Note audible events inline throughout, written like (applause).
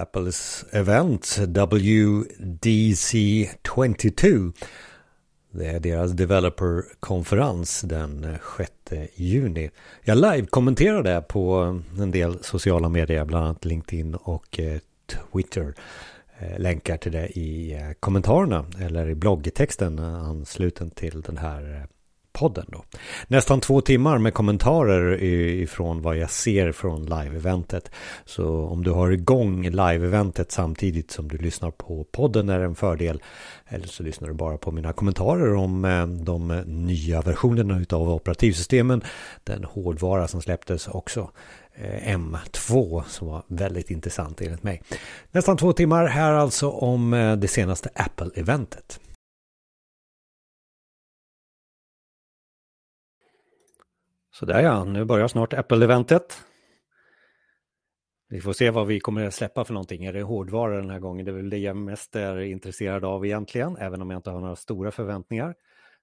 Apples event WDC22. Det är deras developer-konferens den 6 juni. Jag live-kommenterade på en del sociala medier, bland annat LinkedIn och eh, Twitter. Eh, länkar till det i eh, kommentarerna eller i bloggtexten ansluten till den här podden då. Nästan två timmar med kommentarer ifrån vad jag ser från live-eventet. Så om du har igång live-eventet samtidigt som du lyssnar på podden är en fördel. Eller så lyssnar du bara på mina kommentarer om eh, de nya versionerna av operativsystemen. Den hårdvara som släpptes också. Eh, M2 som var väldigt intressant enligt mig. Nästan två timmar här alltså om eh, det senaste Apple-eventet. Sådär ja, nu börjar snart Apple-eventet. Vi får se vad vi kommer att släppa för någonting. Är det hårdvara den här gången? Det är väl det jag mest är intresserad av egentligen, även om jag inte har några stora förväntningar.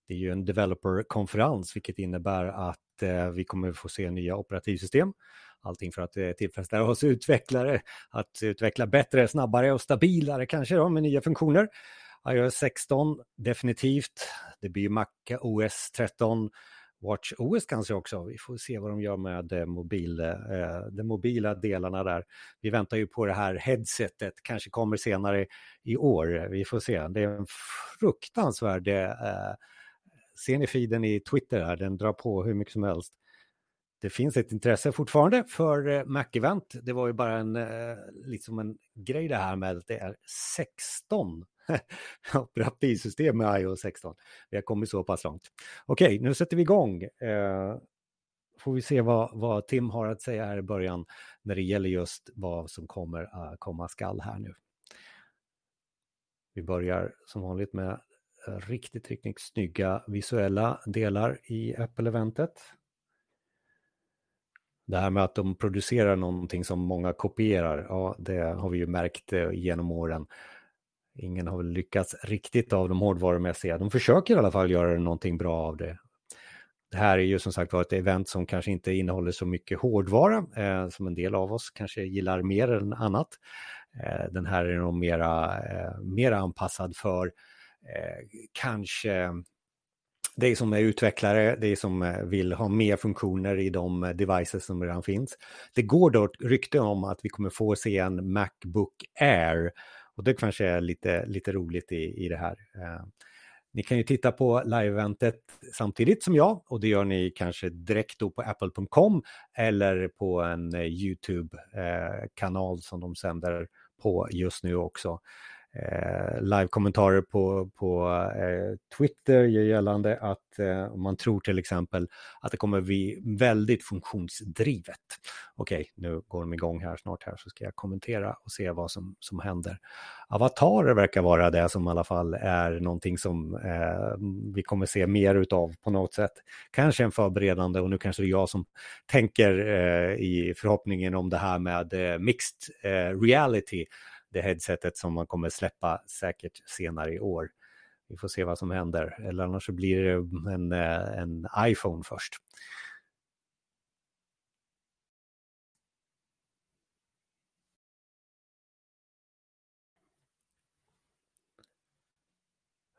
Det är ju en developer-konferens, vilket innebär att eh, vi kommer att få se nya operativsystem. Allting för att eh, tillfredsställa oss utvecklare, att utveckla bättre, snabbare och stabilare kanske då med nya funktioner. iOS 16 definitivt. Det blir Mac OS 13 Watch OS kanske också. Vi får se vad de gör med eh, mobil, eh, de mobila delarna där. Vi väntar ju på det här headsetet, kanske kommer senare i år. Vi får se. Det är en fruktansvärd... Eh, ser ni feeden i Twitter här? Den drar på hur mycket som helst. Det finns ett intresse fortfarande för eh, Mac-event. Det var ju bara en, eh, liksom en grej det här med att det är 16 (laughs) operativsystem med iOS 16. Vi har kommit så pass långt. Okej, nu sätter vi igång. Eh, får vi se vad, vad, Tim har att säga här i början när det gäller just vad som kommer uh, komma skall här nu. Vi börjar som vanligt med eh, riktigt, riktigt snygga visuella delar i Apple-eventet. Det här med att de producerar någonting som många kopierar, ja det har vi ju märkt eh, genom åren. Ingen har väl lyckats riktigt av de hårdvarumässiga. De försöker i alla fall göra någonting bra av det. Det här är ju som sagt var ett event som kanske inte innehåller så mycket hårdvara eh, som en del av oss kanske gillar mer än annat. Eh, den här är nog mera, eh, mera anpassad för eh, kanske dig som är utvecklare, dig som eh, vill ha mer funktioner i de eh, devices som redan finns. Det går då rykte om att vi kommer få se en Macbook Air och det kanske är lite, lite roligt i, i det här. Eh, ni kan ju titta på live-eventet samtidigt som jag och det gör ni kanske direkt då på apple.com eller på en eh, YouTube-kanal eh, som de sänder på just nu också eh, live-kommentarer på, på eh, Twitter gör gällande att eh, man tror till exempel att det kommer bli väldigt funktionsdrivet. Okej, okay, nu går de igång här snart här så ska jag kommentera och se vad som, som händer. Avatarer verkar vara det som i alla fall är någonting som eh, vi kommer se mer utav på något sätt. Kanske en förberedande och nu kanske det är jag som tänker eh, i förhoppningen om det här med eh, mixed eh, reality det headsetet som man kommer släppa säkert senare i år. Vi får se vad som händer, eller annars så blir det en, eh, en iPhone först.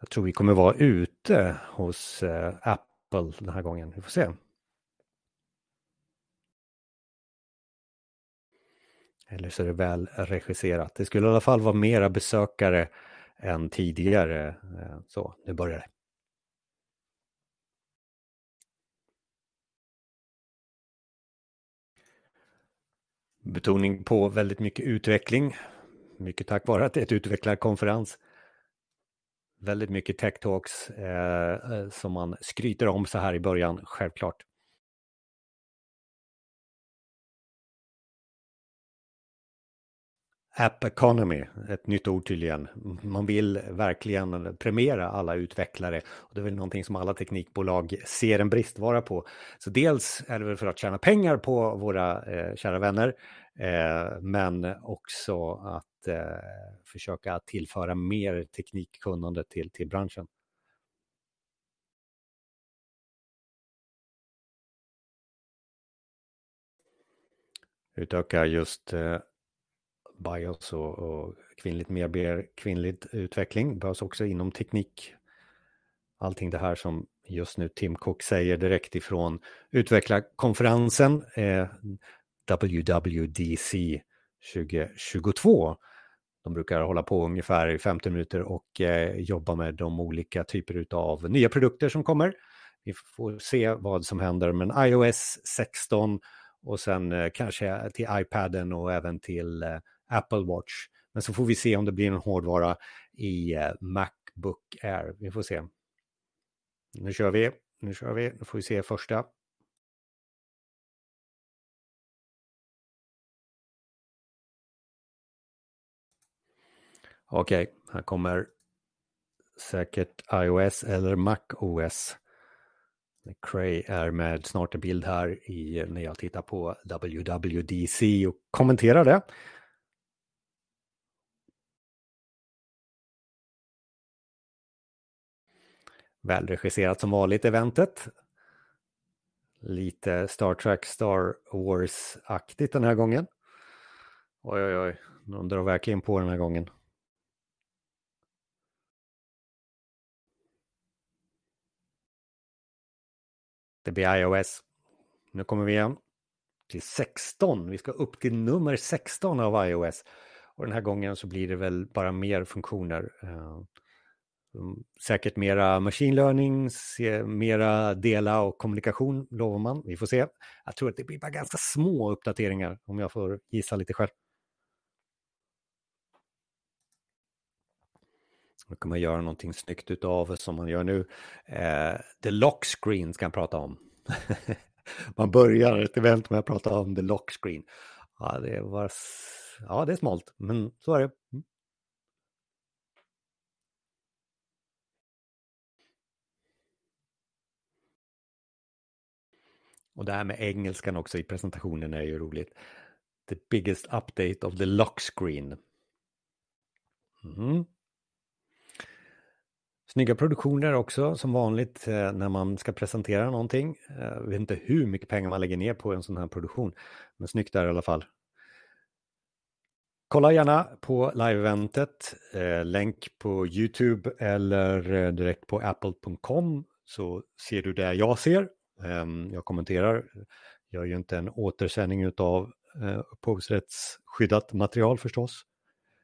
Jag tror vi kommer vara ute hos eh, Apple den här gången. Vi får se. Eller så är det väl regisserat. Det skulle i alla fall vara mera besökare än tidigare. Eh, så, nu börjar det. Betoning på väldigt mycket utveckling. Mycket tack vare att det är ett utvecklarkonferens. Väldigt mycket tech talks eh, eh som man skryter om så här i början, självklart. App Economy, ett nytt ord tydligen. Man vill verkligen premiera alla utvecklare. Och det är väl någonting som alla teknikbolag ser en bristvara på. Så dels är det väl för att tjäna pengar på våra eh, kära vänner, eh, men också att eh, försöka tillföra mer teknikkunnande till, till branschen. Utöka just eh, bias BIOS och, och kvinnligt medier, kvinnligt utveckling. Behövs också inom teknik. Allting det här som just nu Tim Cook säger direkt ifrån utvecklarkonferensen eh, WWDC 2022. De brukar hålla på ungefär i 50 minuter och eh, jobba med de olika typer av nya produkter som kommer. Vi får se vad som händer, men iOS 16 och sen eh, kanske till iPaden och även till eh, Apple Watch. Men så får vi se om det blir en hårdvara i eh, Macbook Air. Vi får se. Nu kör vi. Nu kör vi. Nu får vi se första. Okej, okay, här kommer säkert iOS eller Mac OS. Cray är med snart en bild här i, när jag tittar på WWDC och kommenterar det. Välregisserat som vanligt eventet. Lite Star Trek Star Wars-aktigt den här gången. Oj, oj, oj. De drar verkligen på den här gången. Det blir iOS. Nu kommer vi igen till 16. Vi ska upp till nummer 16 av iOS. Och den här gången så blir det väl bara mer funktioner. Eh, Mm, säkert mera machine learning, mera dela och kommunikation lovar man. Vi får se. Jag tror att det blir bara ganska små uppdateringar om jag får gissa lite själv. Då kan man göra någonting snyggt utav som man gör nu. Eh, the lock screen ska jag prata om. (laughs) man börjar ett event med att prata om the lock screen. Ja, det var... Ja, det är smalt, men så är det. Mm. Och det här med engelskan också i presentationen är ju roligt. The biggest update of the lock screen. Mm. Snygga produktioner också som vanligt eh, när man ska presentera någonting. Jag vet inte hur mycket pengar man lägger ner på en sån här produktion, men snyggt där i alla fall. Kolla gärna på live-eventet, eh, länk på YouTube eller eh, direkt på apple.com så ser du det jag ser. Ehm, jag kommenterar, jag gör ju inte en återsändning av eh, upphovsrättsskyddat material förstås.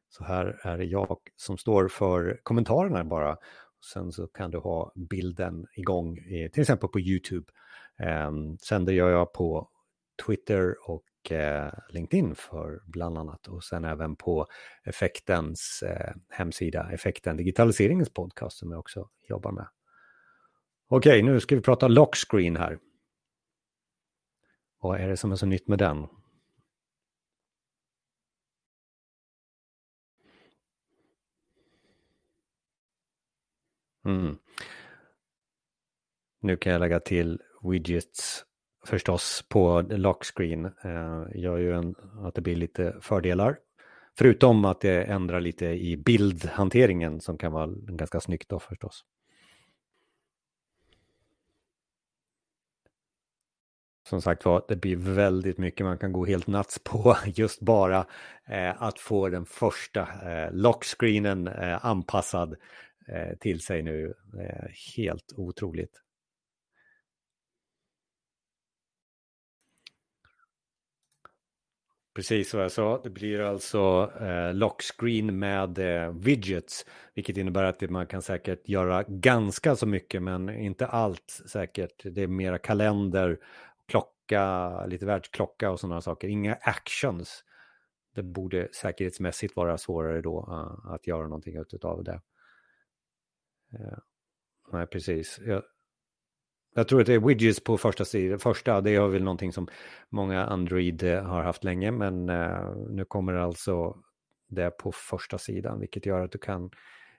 Så här är det jag som står för kommentarerna bara Sen så kan du ha bilden igång, till exempel på YouTube. Ehm, sen det gör jag på Twitter och eh, LinkedIn för bland annat och sen även på Effektens eh, hemsida, Effekten Digitaliseringens podcast som jag också jobbar med. Okej, nu ska vi prata lockscreen här. Vad är det som är så nytt med den? Mm. Nu kan jag lägga till widgets förstås på lockscreen. Eh, gör ju en, att det blir lite fördelar. Förutom att det ändrar lite i bildhanteringen som kan vara ganska snyggt då förstås. Som sagt var, det blir väldigt mycket man kan gå helt nats på (laughs) just bara eh, att få den första eh, lockscreenen eh, anpassad eh, till sig nu. Eh, helt otroligt. Precis vad jag sa, det blir alltså eh, lockscreen med eh, widgets, vilket innebär att man kan säkert göra ganska så mycket, men inte allt säkert. Det är mera kalender, klocka, lite världsklocka och sådana saker. Inga actions. Det borde säkerhetsmässigt vara svårare då uh, att göra någonting utav det. Uh, nej, precis. Jag, jag, tror att det är widgets på första sidan. Första, det är väl någonting som många Android eh, har haft länge, men uh, nu kommer alltså det på första sidan, vilket gör att du kan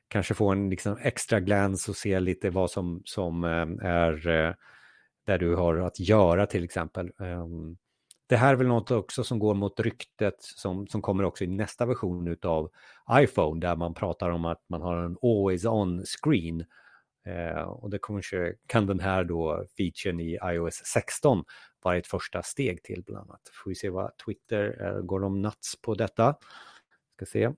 kanske få en liksom, extra glans och se lite vad som, som uh, är uh, där du har att göra till exempel. Ehm, det här är väl något också som går mot ryktet som, som kommer också i nästa version av iPhone där man pratar om att man har en always on screen. Ehm, och det kanske kan den här då featuren i iOS 16 vara ett första steg till bland annat. Får vi se vad Twitter, eh, går de nuts på detta? Ska se.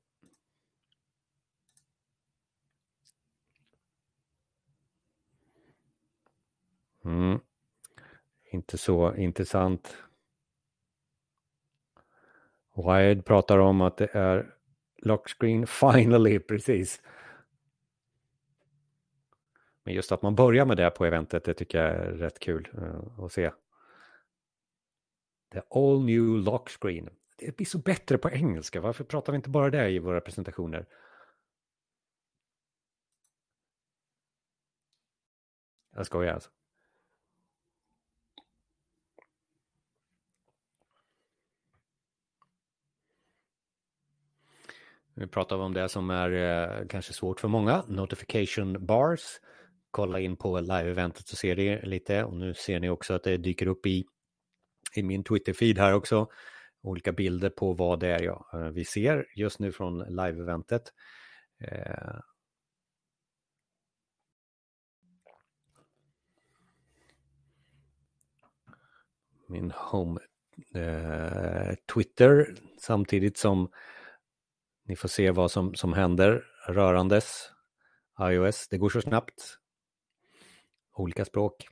Mm. Inte så intressant. Wired pratar om att det är lockscreen (laughs) finally, precis. Men just att man börjar med det på eventet, det tycker jag är rätt kul eh, att se. The all new lockscreen. Det blir så bättre på engelska, varför pratar vi inte bara det i våra presentationer? Jag skojar alltså. Nu pratar vi om det som är eh, kanske svårt för många, notification bars. Kolla in på live-eventet så ser ni lite och nu ser ni också att det dyker upp i, i min Twitter-feed här också. Olika bilder på vad det är ja, eh, vi ser just nu från live-eventet. Eh, min home eh, Twitter samtidigt som ni får se vad som, som händer rörandes iOS. Det går så snabbt. Olika språk.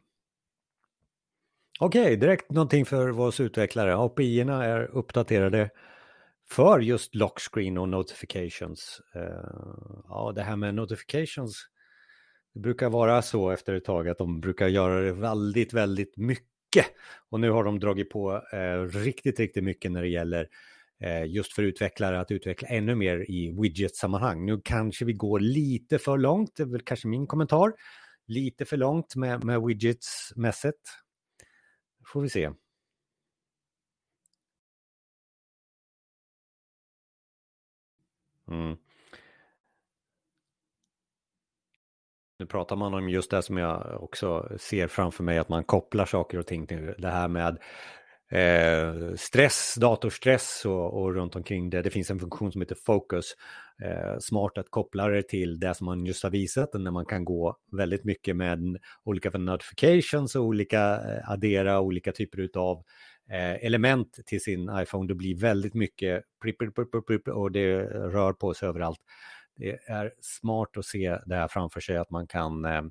Okej, okay, direkt någonting för oss utvecklare. API-erna är uppdaterade för just lockscreen och notifications. Uh, ja, det här med notifications, det brukar vara så efter ett tag att de brukar göra det väldigt, väldigt mycket. Och nu har de dragit på uh, riktigt, riktigt mycket när det gäller Eh, just för utvecklare att utveckla ännu mer i widget-sammanhang. Nu kanske vi går lite för långt, det är väl kanske min kommentar. Lite för långt med, med widgets-mässigt. Får vi se. Mm. Nu pratar man om just det som jag också ser framför mig, att man kopplar saker och ting till det här med eh, stress, datorstress och, och runt omkring det. Det finns en funktion som heter Focus. Eh, smart att koppla det till det som man just har visat, när man kan gå väldigt mycket med olika notifications och olika eh, addera olika typer av eh, element till sin iPhone. Det blir väldigt mycket och det rör på sig överallt. Det är smart att se det här framför sig, att man kan eh,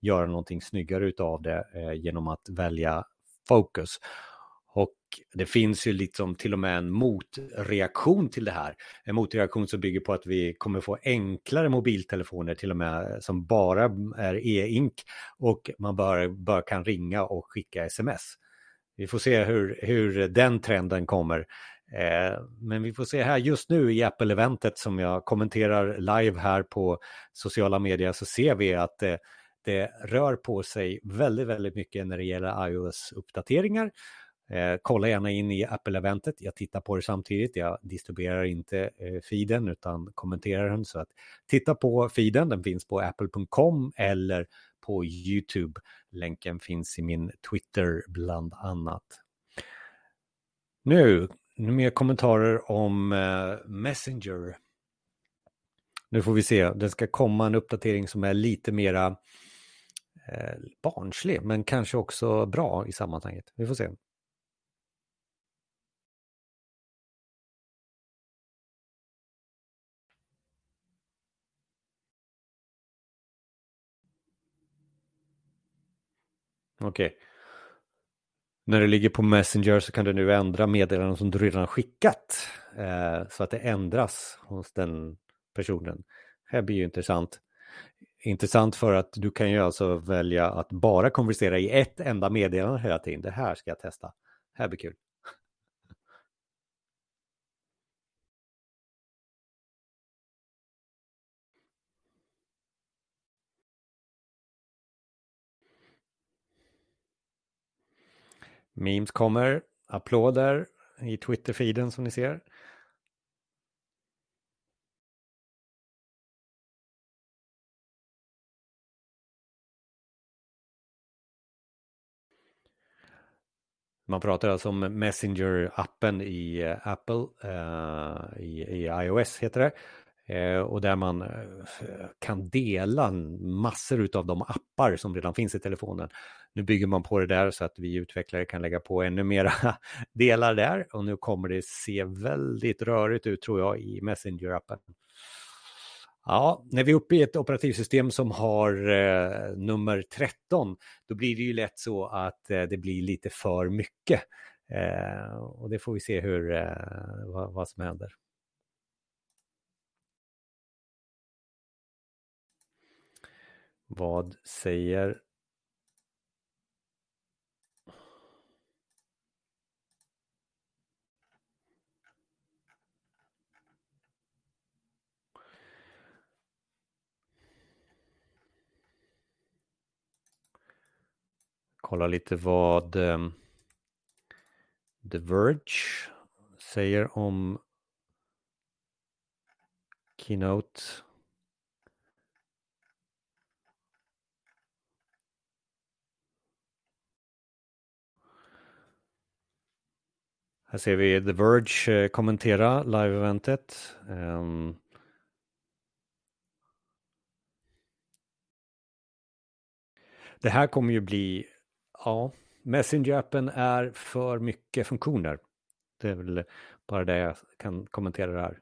göra någonting snyggare utav det eh, genom att välja fokus. Och det finns ju liksom till och med en motreaktion till det här. En motreaktion som bygger på att vi kommer få enklare mobiltelefoner till och med som bara är e-ink och man bara, bara kan ringa och skicka sms. Vi får se hur, hur den trenden kommer. Eh, men vi får se här just nu i Apple-eventet som jag kommenterar live här på sociala medier så ser vi att eh, det rör på sig väldigt, väldigt mycket när det gäller iOS-uppdateringar. Eh, kolla gärna in i Apple-eventet. Jag tittar på det samtidigt. Jag distribuerar inte eh, feeden utan kommenterar den. Så att titta på feeden. Den finns på apple.com eller på YouTube. Länken finns i min Twitter bland annat. Nu, nu mer kommentarer om eh, Messenger. Nu får vi se. Det ska komma en uppdatering som är lite mera eh, barnslig, men kanske också bra i sammanhanget. Vi får se. Okej. Okay. När det ligger på Messenger så kan du nu ändra meddelanden som du redan skickat. Eh, så att det ändras hos den personen. Det här blir ju intressant. Intressant för att du kan ju alltså välja att bara konversera i ett enda meddelande hela tiden. Det här ska jag testa. Det här blir kul. Memes kommer, applåder i Twitter-feeden som ni ser. Man pratar alltså om Messenger-appen i eh, Apple, uh, i, i, iOS heter det. Eh, och där man eh, kan dela massor av de appar som redan finns i telefonen. Nu bygger man på det där så att vi utvecklare kan lägga på ännu mera (laughs) delar där och nu kommer det se väldigt rörigt ut tror jag i Messenger-appen. Ja, när vi är uppe i ett operativsystem som har eh, nummer 13, då blir det ju lätt så att eh, det blir lite för mycket. Eh, och det får vi se hur, eh, vad, vad som händer. Vad säger Kolla lite vad um, The Verge säger om Keynote. Här ser vi The Verge eh, kommentera live-eventet. Um, det här kommer ju bli, ja, Messenger-appen är för mycket funktioner. Det är väl bara det jag kan kommentera det här.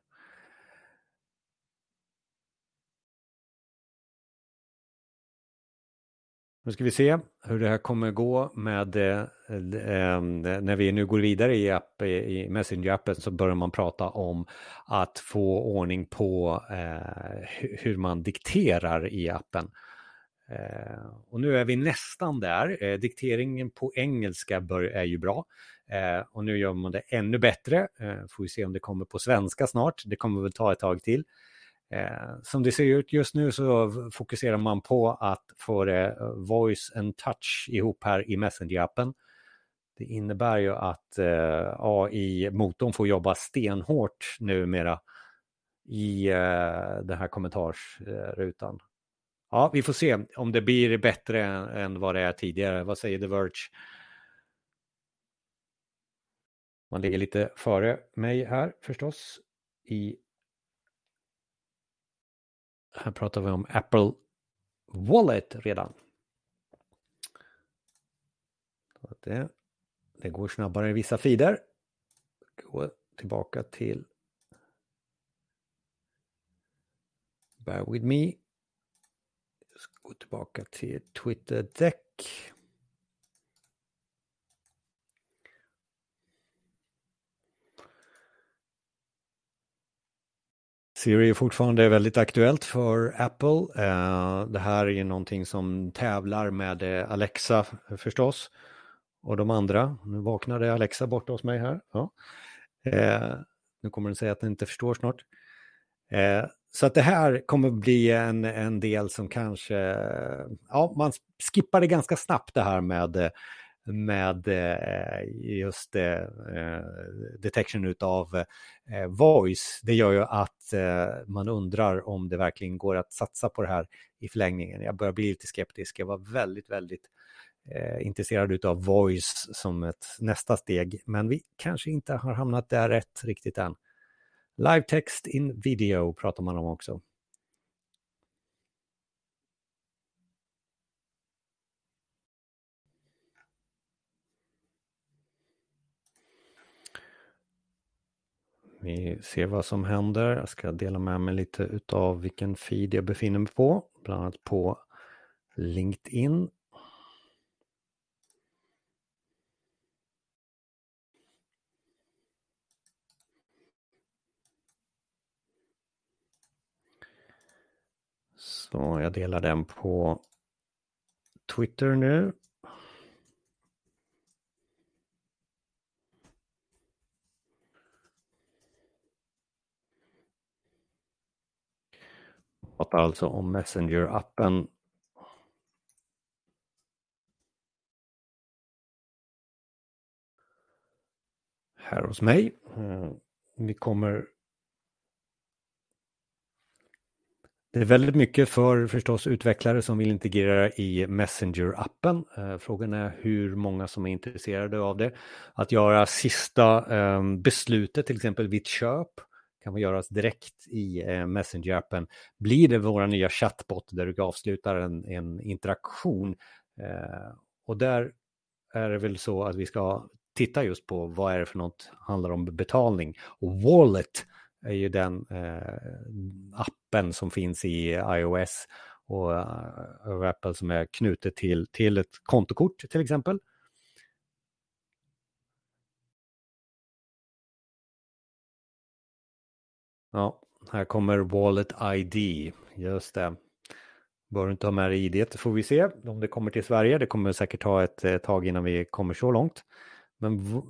Nu ska vi se hur det här kommer gå med eh, Ehm, när vi nu går vidare i, app, i Messenger-appen så börjar man prata om att få ordning på eh, hur man dikterar i appen. Eh, och nu är vi nästan där. Eh, dikteringen på engelska bör, är ju bra. Eh, och nu gör man det ännu bättre. Eh, får vi se om det kommer på svenska snart. Det kommer väl ta ett tag till. Eh, som det ser ut just nu så fokuserar man på att få det eh, voice and touch ihop här i Messenger-appen. Det innebär ju att eh, AI-motorn får jobba stenhårt numera i eh, den här kommentarsrutan. Ja, vi får se om det blir bättre än, än vad det är tidigare. Vad säger The Verge? Man ligger lite före mig här förstås i här pratar vi om Apple Wallet redan. Det, det går snabbare i vissa feeder. Gå tillbaka till Bear with me. Gå tillbaka till Twitter Deck. Siri är fortfarande väldigt aktuellt för Apple. Eh, det här är ju någonting som tävlar med eh, Alexa förstås. Och de andra. Nu vaknade Alexa borta hos mig här. Ja. Eh, nu kommer den säga att den inte förstår snart. Eh, så att det här kommer bli en, en del som kanske, ja man skippar det ganska snabbt det här med med eh, just eh, detection utav eh, voice. Det gör ju att man undrar om det verkligen går att satsa på det här i förlängningen. Jag börjar bli lite skeptisk. Jag var väldigt, väldigt Eh, intresserad av voice som ett nästa steg, men vi kanske inte har hamnat där rätt riktigt än. Live text in video pratar man om också. Vi ser vad som händer. Jag ska dela med mig lite utav vilken feed jag befinner mig på. Bland annat på LinkedIn. Så jag delar den på Twitter nu. pratar alltså om Messenger-appen. Här hos mig. Eh, vi kommer Det är väldigt mycket för förstås utvecklare som vill integrera i Messenger-appen. Eh, frågan är hur många som är intresserade av det. Att göra sista ehm, beslutet till exempel vid köp kan göras direkt i eh, Messenger-appen. Blir det våra nya chatbot där du avslutar en, en interaktion? Eh, och där är det väl så att vi ska titta just på vad är det för något handlar om betalning. Och Wallet är ju den eh, appen som finns i iOS och uh, Apple som är knutet till, till ett kontokort till exempel. Ja, här kommer Wallet ID. Just det. Bör inte ha med dig ID, det får vi se om det kommer till Sverige. Det kommer säkert ta ett, eh, tag innan vi kommer så långt. Men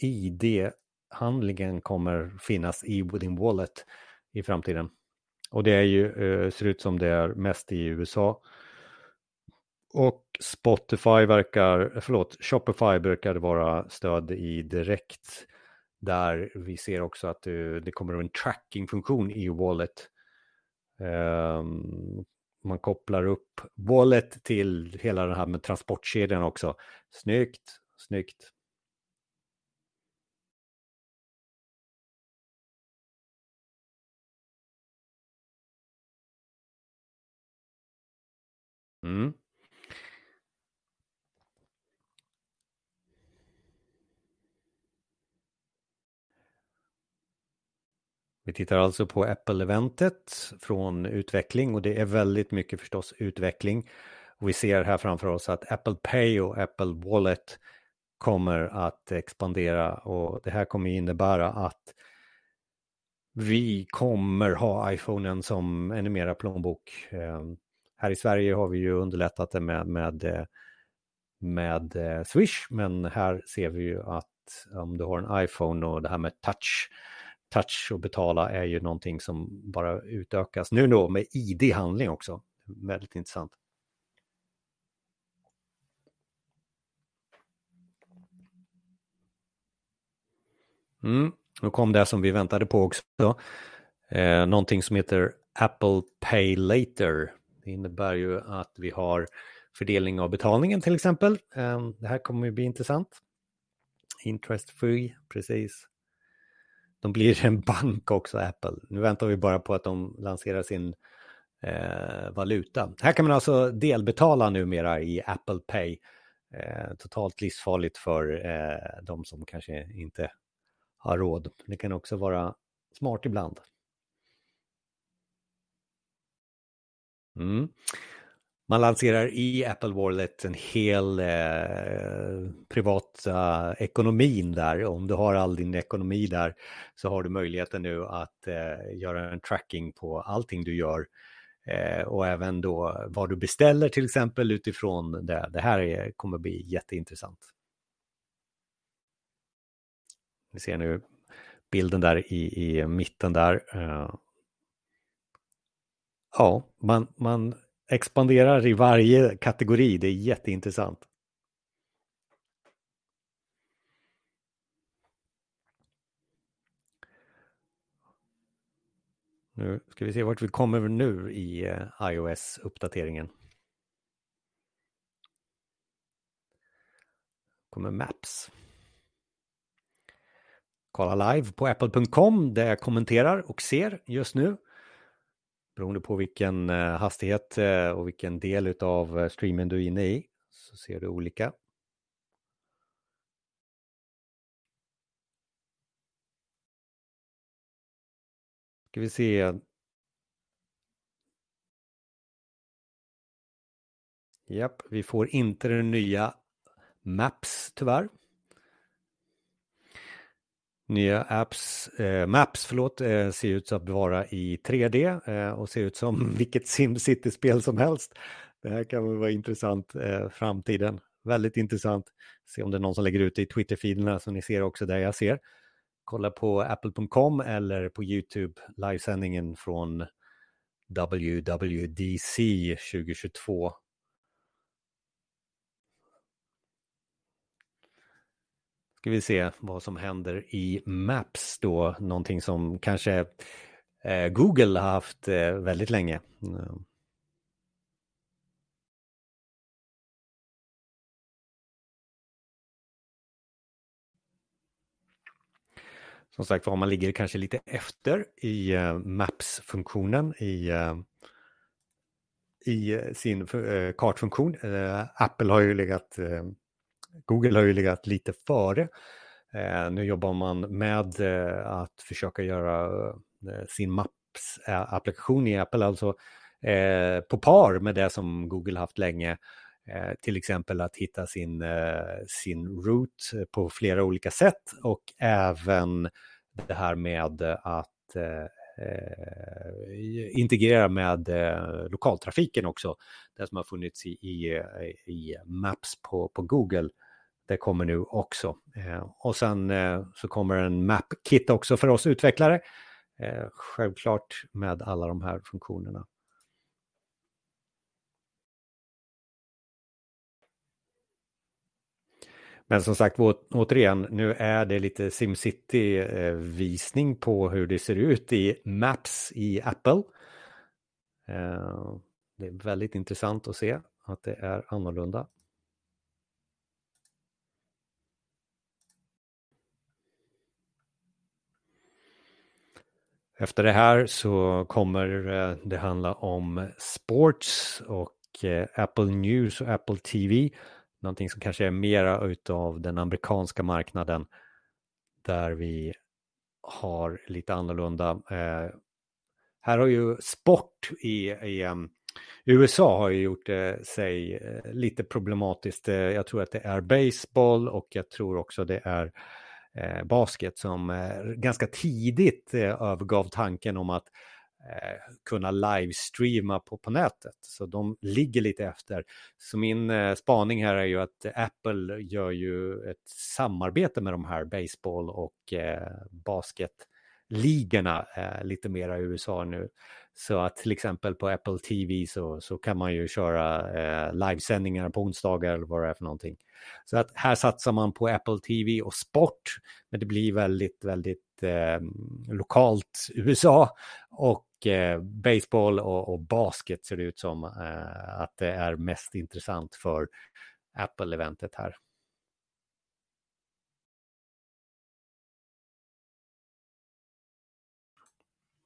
id handlingen kommer finnas i din Wallet i framtiden. Och det är ju, eh, ser ut som det är mest i USA. Och Spotify verkar, förlåt, Shopify brukar vara stöd i direkt. Där vi ser också att eh, det, kommer en tracking funktion i Wallet. Ehm, man kopplar upp Wallet till hela det här med transportkedjan också. Snyggt, snyggt. Mm. Vi tittar alltså på Apple-eventet från utveckling och det är väldigt mycket förstås utveckling. Och vi ser här framför oss att Apple Pay och Apple Wallet kommer att expandera och det här kommer innebära att vi kommer ha iPhonen som ännu mera plånbok. Eh, här i Sverige har vi ju underlättat det med, med, eh, med eh, Swish, men här ser vi ju att om du har en iPhone och det här med touch, touch och betala är ju någonting som bara utökas. Nu då med ID-handling också, väldigt intressant. Mm, nu kom det som vi väntade på också. Eh, någonting som heter Apple Pay Later. Det innebär ju att vi har fördelning av betalningen till exempel. Ehm, det här kommer ju bli intressant. Interest free, precis. De blir en bank också, Apple. Nu väntar vi bara på att de lanserar sin eh, valuta. Här kan man alltså delbetala numera i Apple Pay. Eh, totalt livsfarligt för eh, de som kanske inte har råd. Det kan också vara smart ibland. Mm. Man lanserar i Apple Wallet en hel eh, privata ekonomin där. Om du har all din ekonomi där så har du möjligheten nu att eh, göra en tracking på allting du gör. Eh, och även då vad du beställer till exempel utifrån det. Det här är, kommer bli jätteintressant. Ni ser nu bilden där i, i mitten där. Eh, Ja, man, man expanderar i varje kategori. Det är jätteintressant. Nu ska vi se vart vi kommer nu i eh, iOS-uppdateringen. kommer Maps. Kolla live på apple.com där jag kommenterar och ser just nu. Beroende på vilken eh, hastighet eh, och vilken del av eh, streamen du är inne i så ser du olika. Ska vi se. Japp, vi får inte den nya Maps tyvärr. Nya apps, eh, Maps förlåt, eh, ser ut att vara i 3D eh, och ser ut som vilket SimCity-spel som helst. Det här kan väl vara intressant eh, framtiden. Väldigt intressant. Se om det är någon som lägger ut det i Twitter-feederna som ni ser också där jag ser. Kolla på apple.com eller på YouTube livesändningen från WWDC 2022 ska vi se vad som händer i Maps då, någonting som kanske eh, Google har haft eh, väldigt länge. Mm. Som sagt var, man ligger kanske lite efter i eh, Maps-funktionen i, eh, i eh, sin eh, kartfunktion. Apple har ju legat, Google har ju legat lite före. Eh, nu jobbar man med eh, att försöka göra eh, sin Maps-applikation i Apple, alltså på par med det som Google haft länge. Till exempel att hitta sin, sin route på flera olika sätt och även det här med att integrera med lokaltrafiken också. Det som har funnits i, i, i Maps på, på Google. Det kommer nu också. Eh, och sen eh, så kommer en Map-kit också för oss utvecklare. Eh, självklart med alla de här funktionerna. Men som sagt, återigen, nu är det lite SimCity-visning på hur det ser ut i Maps i Apple. Det är väldigt intressant att se att det är annorlunda. Efter det här så kommer eh, det handla om sports och eh, Apple News och Apple TV någonting som kanske är mera utav den amerikanska marknaden där vi har lite annorlunda. Eh, här har ju sport i, i um, USA har ju gjort eh, sig lite problematiskt. Jag tror att det är baseball och jag tror också det är Eh, basket som eh, ganska tidigt eh, övergav tanken om att eh, kunna livestreama på, på nätet. Så de ligger lite efter. Så min eh, spaning här är ju att Apple gör ju ett samarbete med de här baseball och eh, basketligorna eh, lite mera i USA nu. Så att till exempel på Apple TV så, så kan man ju köra eh, livesändningar på onsdagar eller vad det är för någonting. Så att här satsar man på Apple TV och sport, men det blir väldigt, väldigt eh, lokalt USA och eh, baseball och, och, basket ser det ut som eh, att det är mest intressant för Apple-eventet här.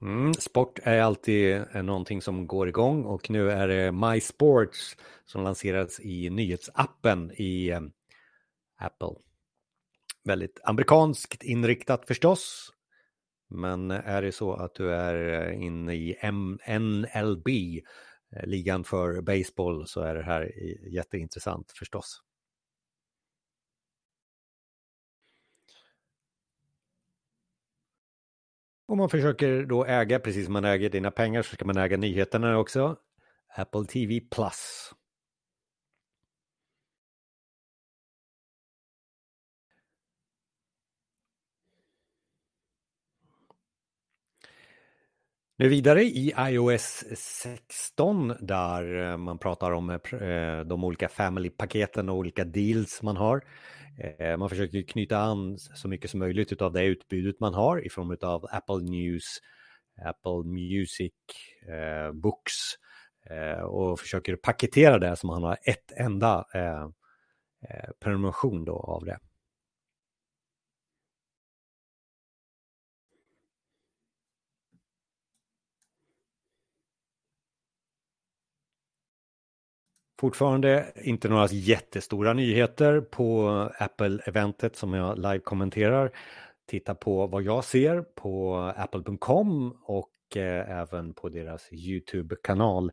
Mm, sport är alltid eh, någonting som går igång och nu är det My Sports som lanserats i nyhetsappen i eh, Apple. Väldigt amerikanskt inriktat förstås. Men är det så att du är eh, inne i NLB, ligan för baseball, så är det här jätteintressant förstås. Om man försöker då äga, precis som man äger dina pengar, så ska man äga nyheterna också. Apple TV Plus. Nu vidare i iOS 16 där eh, man pratar om eh, eh, de olika family-paketen och olika deals man har. Eh, man försöker knyta an så mycket som möjligt av det utbudet man har i form av Apple News, Apple Music, eh, Books eh, och försöker paketera det så man har ett enda prenumeration då av det. Fortfarande inte några jättestora nyheter på Apple-eventet som jag live-kommenterar. Titta på vad jag ser på apple.com och eh, även på deras YouTube-kanal.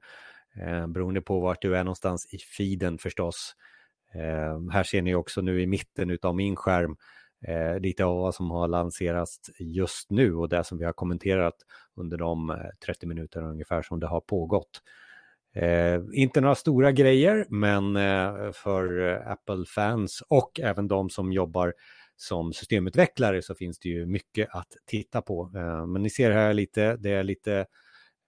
Eh, beroende på vart du är någonstans i feeden förstås. Eh, här ser ni också nu i mitten av min skärm eh, lite av vad som har lanserats just nu och det som vi har kommenterat under de eh, 30 minuter ungefär som det har pågått. Eh, inte några stora grejer, men eh, för eh, Apple-fans och även de som jobbar som systemutvecklare så finns det ju mycket att titta på. Eh, men ni ser här lite, det är lite,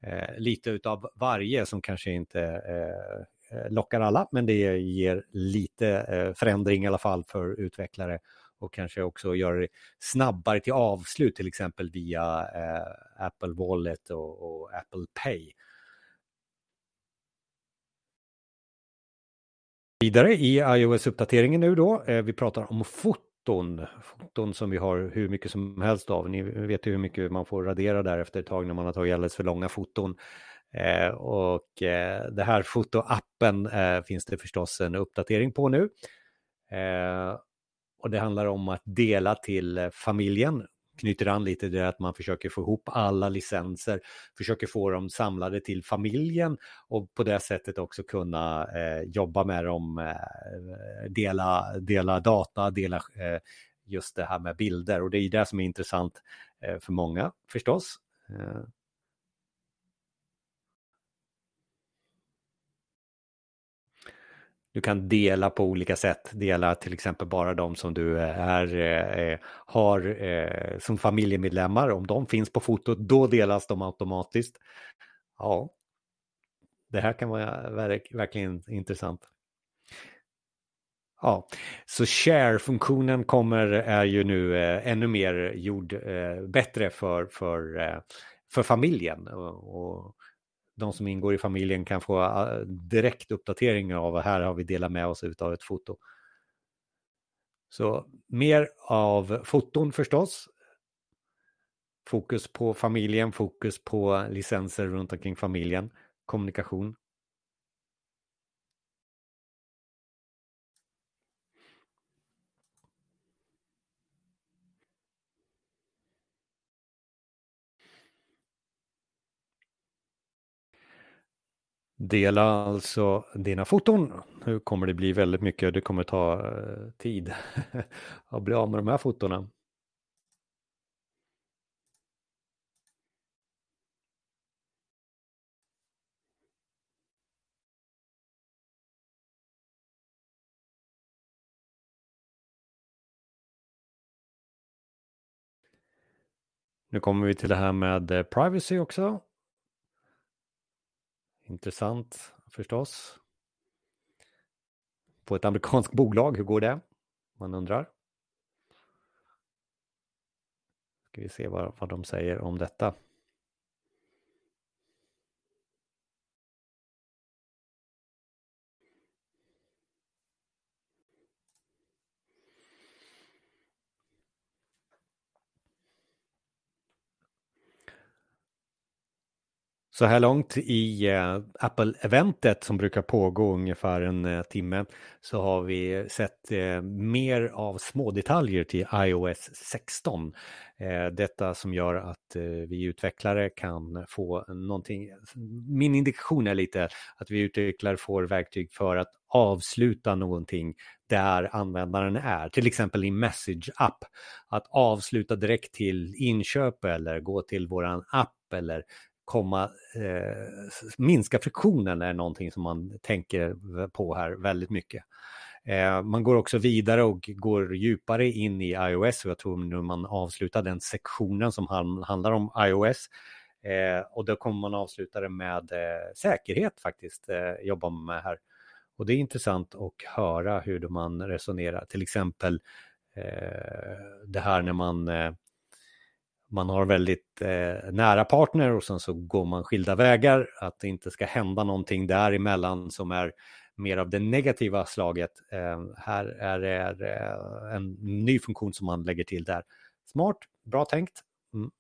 eh, lite utav varje som kanske inte eh, eh lockar alla, men det ger lite eh, förändring i alla fall för utvecklare och kanske också göra det snabbare till avslut, till exempel via Apple Wallet och, och Apple Pay. Vidare i iOS-uppdateringen nu då, eh, vi pratar om foton. Foton som vi har hur mycket som helst av. Ni vet ju hur mycket man får radera där efter ett tag när man har tagit alldeles för långa foton. Eh, och eh, det här fotoappen eh, finns det förstås en uppdatering på nu. Eh, och det handlar om att dela till familjen knyter an lite till att man försöker få ihop alla licenser, försöker få dem samlade till familjen och på det sättet också kunna eh, jobba med dem, eh, dela, dela data, dela eh, just det här med bilder och det är det som är intressant eh, för många förstås. Eh. Du kan dela på olika sätt. Dela till exempel bara de som du eh, är, eh, eh, har eh, som familjemedlemmar. Om de finns på fotot, då delas de automatiskt. Ja, det här kan vara verk, verkligen intressant. Ja, så share-funktionen kommer, är ju nu eh, ännu mer gjord eh, bättre för, för, eh, för familjen. Och, och de som ingår i familjen kan få äh, direkt uppdatering av här har vi delat med oss av ett foto. Så mer av foton förstås. Fokus på familjen, fokus på licenser runt omkring familjen, kommunikation. Dela alltså dina foton. Nu kommer det bli väldigt mycket, det kommer ta eh, tid (laughs) att bli av med de här fotona. Nu kommer vi till det här med eh, privacy också. Intressant förstås. På ett amerikanskt (laughs) bolag, hur går det? Man undrar. Ska vi se vad, vad de säger om detta. Så här långt i eh, Apple-eventet som brukar pågå ungefär en eh, timme så har vi sett eh, mer av små detaljer till iOS 16. Eh, detta som gör att eh, vi utvecklare kan få någonting. Min indikation är lite att vi utvecklare får verktyg för att avsluta någonting där användaren är, till exempel i Message-app. Att avsluta direkt till inköp eller gå till våran app eller komma, eh, minska friktionen är någonting som man tänker på här väldigt mycket. Eh, man går också vidare och går djupare in i iOS och jag tror nu man avslutar den sektionen som handlar om iOS. Eh, och då kommer man avsluta det med eh, säkerhet faktiskt, eh, jobba med här. Och det är intressant att höra hur man resonerar, till exempel eh, det här när man eh, man har väldigt eh, nära partner och sen så går man skilda vägar, att det inte ska hända någonting däremellan som är mer av det negativa slaget. Eh, här är det eh, en ny funktion som man lägger till där. Smart, bra tänkt. Mm.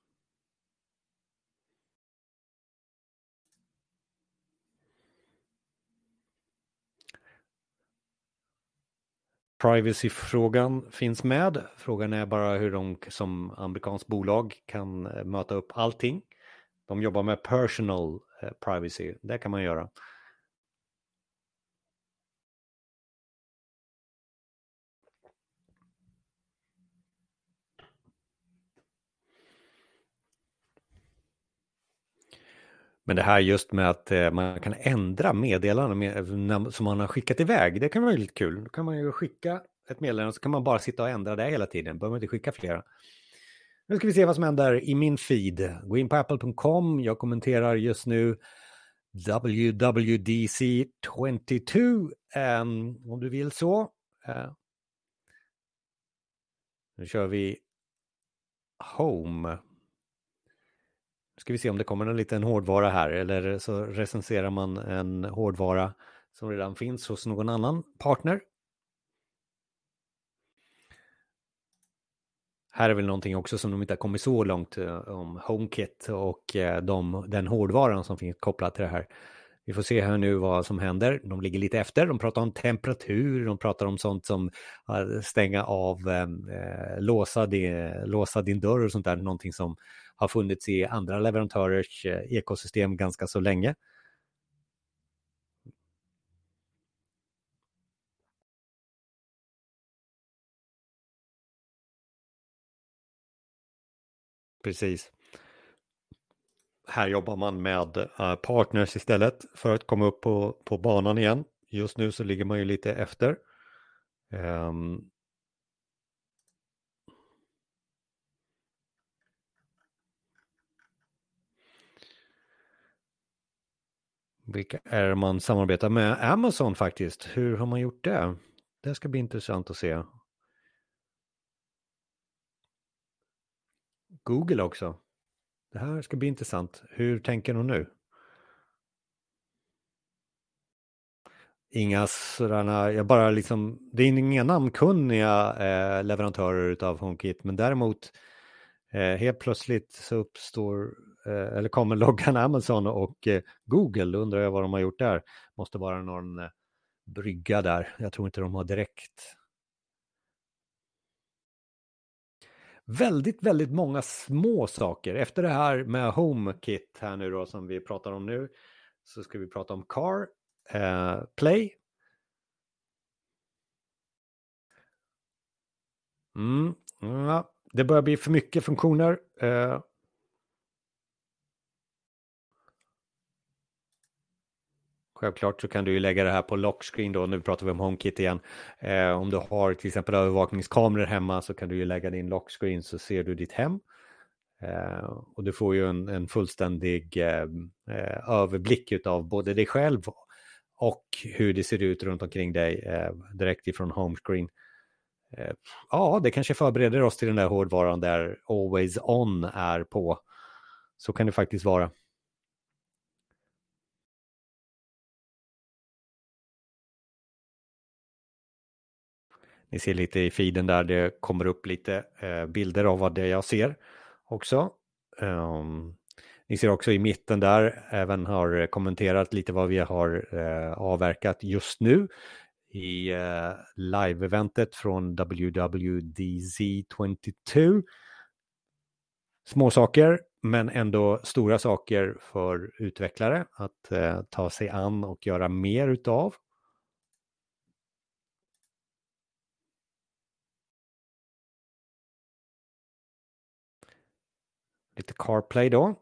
Privacy-frågan finns med. Frågan är bara hur de som amerikanskt bolag kan eh, möta upp allting. De jobbar med personal eh, privacy, det kan man göra. Men det här just med att eh, man kan ändra meddelanden som man har skickat iväg, det kan vara lite kul. Då kan man ju skicka ett meddelande så kan man bara sitta och ändra det hela tiden, behöver man inte skicka flera. Nu ska vi se vad som händer i min feed. Gå in på apple.com, jag kommenterar just nu WWDC 22 um, om du vill så. Uh, nu kör vi Home. Ska vi se om det kommer en liten hårdvara här eller så recenserar man en hårdvara som redan finns hos någon annan partner. här är väl någonting också som de inte har kommit så långt eh, om HomeKit och eh, de, den hårdvaran som finns kopplad till det här. Vi får se här nu vad som händer. De ligger lite efter. De pratar om temperatur, de pratar om sånt som stänga av, eh, eh låsa, din, låsa din dörr och sånt där. Någonting som har funnits i andra leverantörers eh, ekosystem ganska så länge. Precis. Här jobbar man med eh, partners istället för att komma upp på, på banan igen. Just nu så ligger man ju lite efter. Um, Vilka är det man samarbetar med? Amazon faktiskt. Hur har man gjort det? Det ska bli intressant att se. Google också. Det här ska bli intressant. Hur tänker de nu? Inga sådana, jag bara liksom, det är inga namnkunniga eh, leverantörer utav HomeKit, men däremot eh, helt plötsligt så uppstår, Eh, eller kommer loggan Amazon och eh, Google, då undrar jag vad de har gjort där. Måste vara någon eh, brygga där. Jag tror inte de har direkt väldigt, väldigt många små saker. Efter det här med HomeKit här nu då som vi pratar om nu så ska vi prata om Car eh, Play. Mm, ja, det börjar bli för mycket funktioner. Eh, Självklart så kan du ju lägga det här på lockscreen då, nu pratar vi om HomeKit igen. Eh, om du har till exempel övervakningskameror hemma så kan du ju lägga din lockscreen så ser du ditt hem. Eh, och du får ju en, en fullständig eh, eh överblick av både dig själv och hur det ser ut runt omkring dig eh, direkt ifrån homescreen. Eh, ja, det kanske förbereder oss till den där hårdvaran där Always On är på. Så kan det faktiskt vara. Ni ser lite i feeden där det kommer upp lite eh, bilder av vad det jag ser också. Ehm, ni ser också i mitten där även har kommenterat lite vad vi har eh, avverkat just nu i eh, live-eventet från WWDZ22. Små saker men ändå stora saker för utvecklare att ta sig an och göra mer utav. Lite CarPlay då.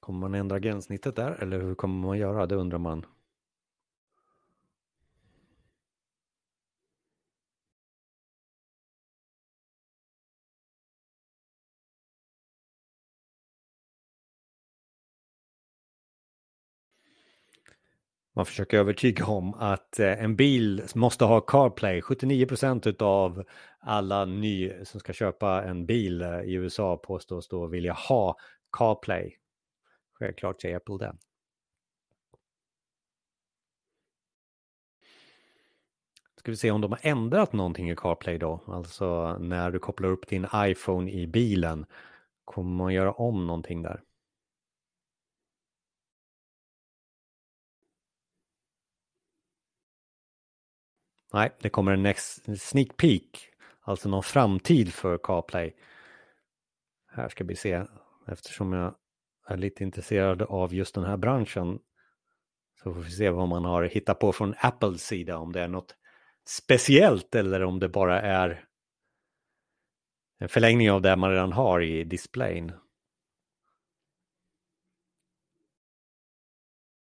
Kommer man ändra gränssnittet där eller hur kommer man göra? Det undrar man. Man försöker övertyga om att eh, en bil måste ha CarPlay. 79 procent av alla ny som ska köpa en bil eh, i USA påstås då vilja ha CarPlay. Självklart säger Apple det. Ska vi se om de har ändrat någonting i CarPlay då? Alltså när du kopplar upp din iPhone i bilen. Kommer man göra om någonting där? Nej, det kommer en next, sneak peek, alltså någon framtid för CarPlay. Här ska vi se, eftersom jag är lite intresserad av just den här branschen så får vi se vad man har hittat på från Apples sida, om det är något speciellt eller om det bara är en förlängning av det man redan har i displayen.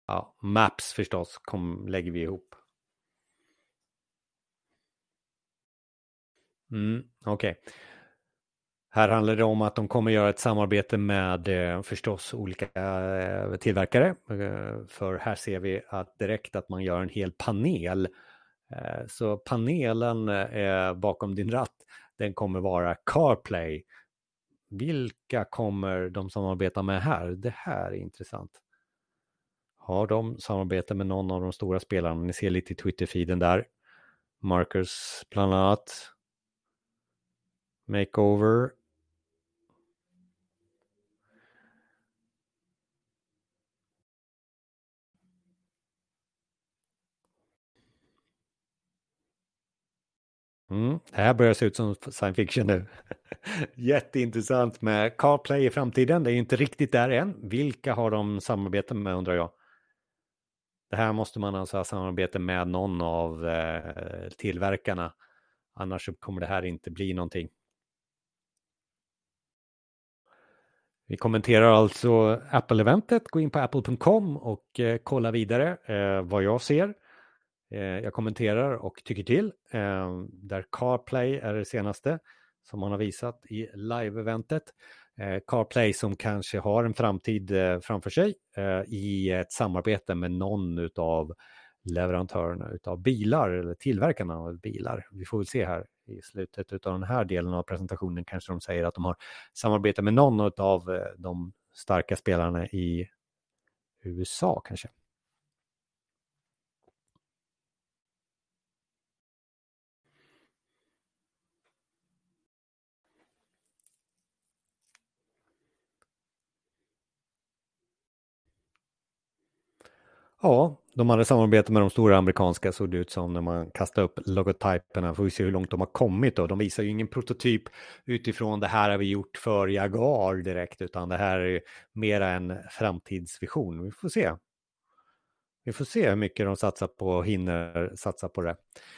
Ja, Maps förstås kom, lägger vi ihop. Mm, Okej. Okay. Här handlar det om att de kommer göra ett samarbete med eh, förstås olika eh, tillverkare. Eh, för här ser vi att direkt att man gör en hel panel. Eh, så panelen eh, bakom din ratt, den kommer vara CarPlay. Vilka kommer de samarbeta med här? Det här är intressant. har de samarbete med någon av de stora spelarna. Ni ser lite i Twitter-feeden där. Marcus bland annat. Makeover. Mm, det här börjar se ut som science fiction nu. (laughs) Jätteintressant med CarPlay i framtiden. Det är inte riktigt där än. Vilka har de samarbete med undrar jag? Det här måste man alltså ha samarbete med någon av eh, tillverkarna. Annars kommer det här inte bli någonting. Vi kommenterar alltså Apple-eventet. Gå in på apple.com och eh, kolla vidare eh, vad jag ser. Eh, jag kommenterar och tycker till. Eh, där CarPlay är det senaste som man har visat i live-eventet. Eh, CarPlay som kanske har en framtid eh, framför sig eh, i ett samarbete med någon av leverantörerna av bilar eller tillverkarna av bilar. Vi får väl se här i slutet av den här delen av presentationen kanske de säger att de har samarbetat med någon av eh, de starka spelarna i USA kanske. Ja, de hade samarbete med de stora amerikanska såg det ut som när man kastade upp logotyperna. Får vi se hur långt de har kommit då. De visar ju ingen prototyp utifrån det här har vi gjort för Jaguar direkt, utan det här är mera en framtidsvision. Vi får se. Vi får se hur mycket de satsar på och hinner satsa på det.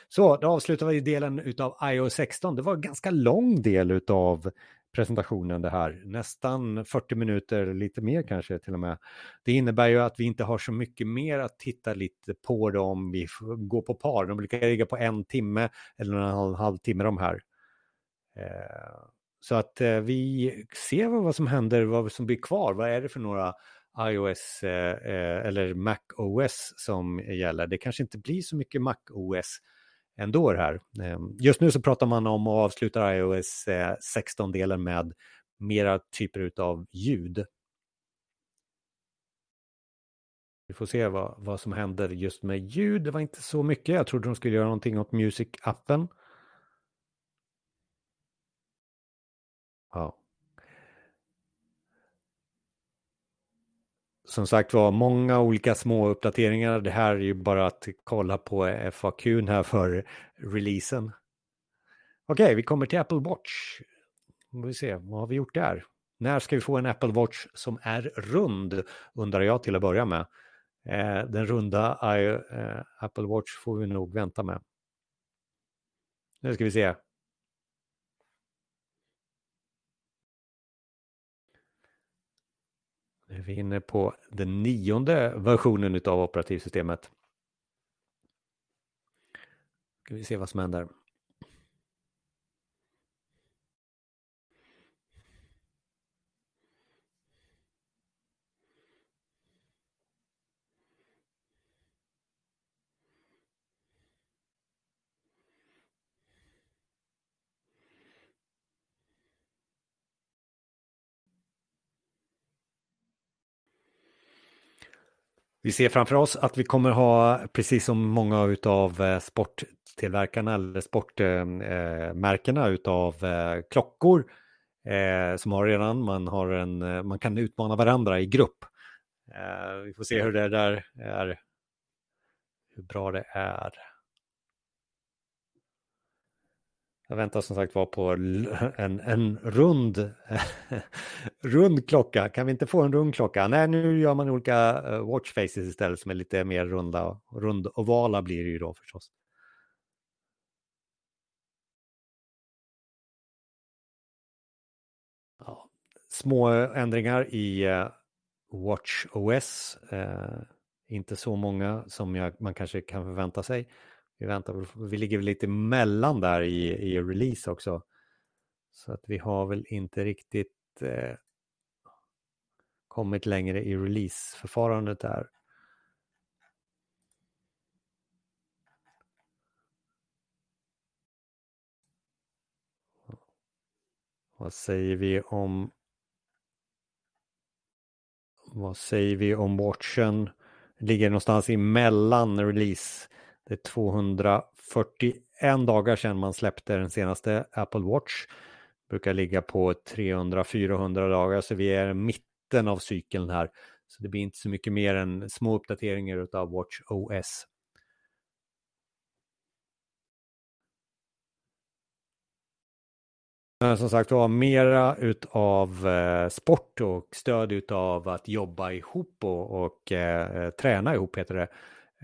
Så då avslutar vi delen av iOS 16. Det var en ganska lång del utav presentationen det här. Nästan 40 minuter, lite mer kanske till och med. Det innebär ju att vi inte har så mycket mer att titta lite på dem. vi går på par. De brukar ligga på en timme eller en halv, halvtimme de här. Eh, så att eh, vi ser vad som händer, vad som blir kvar. Vad är det för några iOS eh, eller Mac OS som gäller? Det kanske inte blir så mycket Mac OS ändå här. Ehm, just nu så pratar man om att avsluta iOS eh, 16-delen med mera typer av ljud. Vi får se vad, vad som händer just med ljud. Det var inte så mycket. Jag trodde de skulle göra någonting åt Music-appen. Ja som sagt var, många olika små uppdateringar. Det här är ju bara att kolla på FAQ här för releasen. Okej, okay, vi kommer till Apple Watch. Nu vi se, vad har vi gjort där? När ska vi få en Apple Watch som är rund, undrar jag till att börja med. Eh, den runda eh, Apple Watch får vi nog vänta med. Nu ska vi se. Nu är vi inne på den nionde versionen av operativsystemet. Ska vi se vad som händer. Vi ser framför oss att vi kommer ha, precis som många av eh, sporttillverkarna eller sportmärkena eh, eh, utav klockor som har redan, man, har en, man kan utmana varandra i grupp. Vi får se hur det där är, hur bra det är. Jag väntar som sagt var på en, en rund, (laughs) rund klocka. Kan vi inte få en rund klocka? Nej, nu gör man olika eh, watchfaces istället som är lite mer runda. Rund ovala blir det ju då förstås. Ja, små ändringar i WatchOS. Watch OS. Eh, inte så många som jag, man kanske kan förvänta sig. Vi väntar, vi ligger väl lite mellan där i, i release också. Så att vi har väl inte riktigt eh, kommit längre i releaseförfarandet där. Vad säger vi om vad säger vi om watchen? ligger någonstans emellan release. Det är 241 dagar sedan man släppte den senaste Apple Watch. Brukar ligga på 300-400 dagar, så vi är i mitten av cykeln här. Så det blir inte så mycket mer än små uppdateringar av Watch OS. Som sagt var, mera utav eh, sport och stöd utav att jobba ihop och, och eh, träna ihop heter det.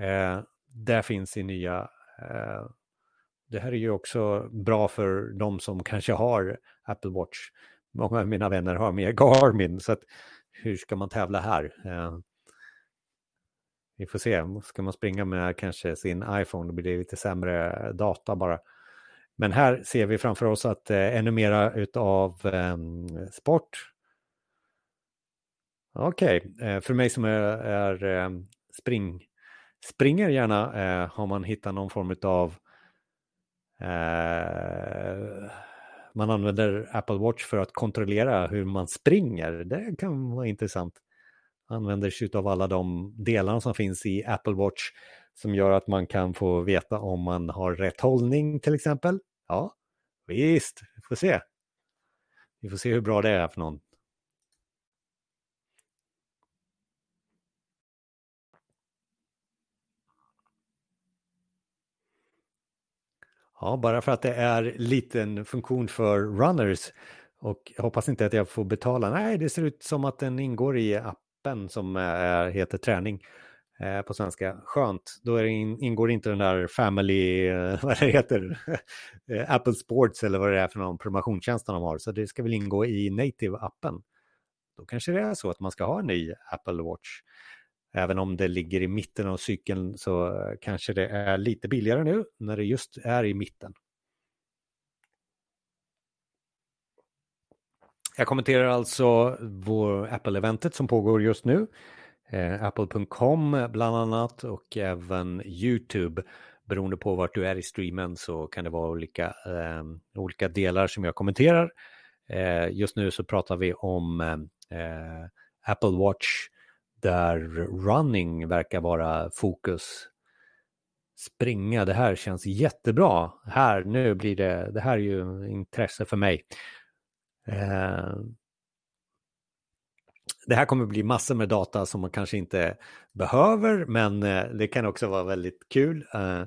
Eh, där finns i nya. Eh, det här är ju också bra för de som kanske har Apple Watch. Många av mina vänner har mer (laughs) Garmin, så att hur ska man tävla här? Eh, vi får se, ska man springa med kanske sin iPhone då blir det lite sämre data bara. Men här ser vi framför oss att eh, ännu mera utav eh, sport. Okej, okay. eh, för mig som är, är eh, spring, springer gärna eh, har man hittat någon form av eh, man använder Apple Watch för att kontrollera hur man springer. Det kan vara intressant. Använder sig av alla de delarna som finns i Apple Watch som gör att man kan få veta om man har rätt hållning till exempel. Ja, visst, vi får se. Vi får se hur bra det är för någon. Ja, bara för att det är liten funktion för runners och jag hoppas inte att jag får betala. Nej, det ser ut som att den ingår i appen som är, heter träning eh, på svenska. Skönt, då in, ingår inte den där Family, eh, (laughs) vad det heter, eh, Apple Sports eller vad det är för någon prenumerationstjänst de har. Så det ska väl ingå i Native-appen. Då kanske det är så att man ska ha en ny Apple Watch. Även om det ligger i mitten av cykeln så kanske det är lite billigare nu när det just är i mitten. Jag kommenterar alltså vår Apple-eventet som pågår just nu. Eh, Apple.com bland annat och även YouTube. Beroende på vart du är i streamen så kan det vara olika, eh, olika delar som jag kommenterar. Eh, just nu så pratar vi om eh, Apple Watch där running verkar vara fokus. Springa, det här känns jättebra. Här, nu blir det, det här är ju intresse för mig. Eh, det här kommer bli massor med data som man kanske inte behöver, men eh, det kan också vara väldigt kul. Eh,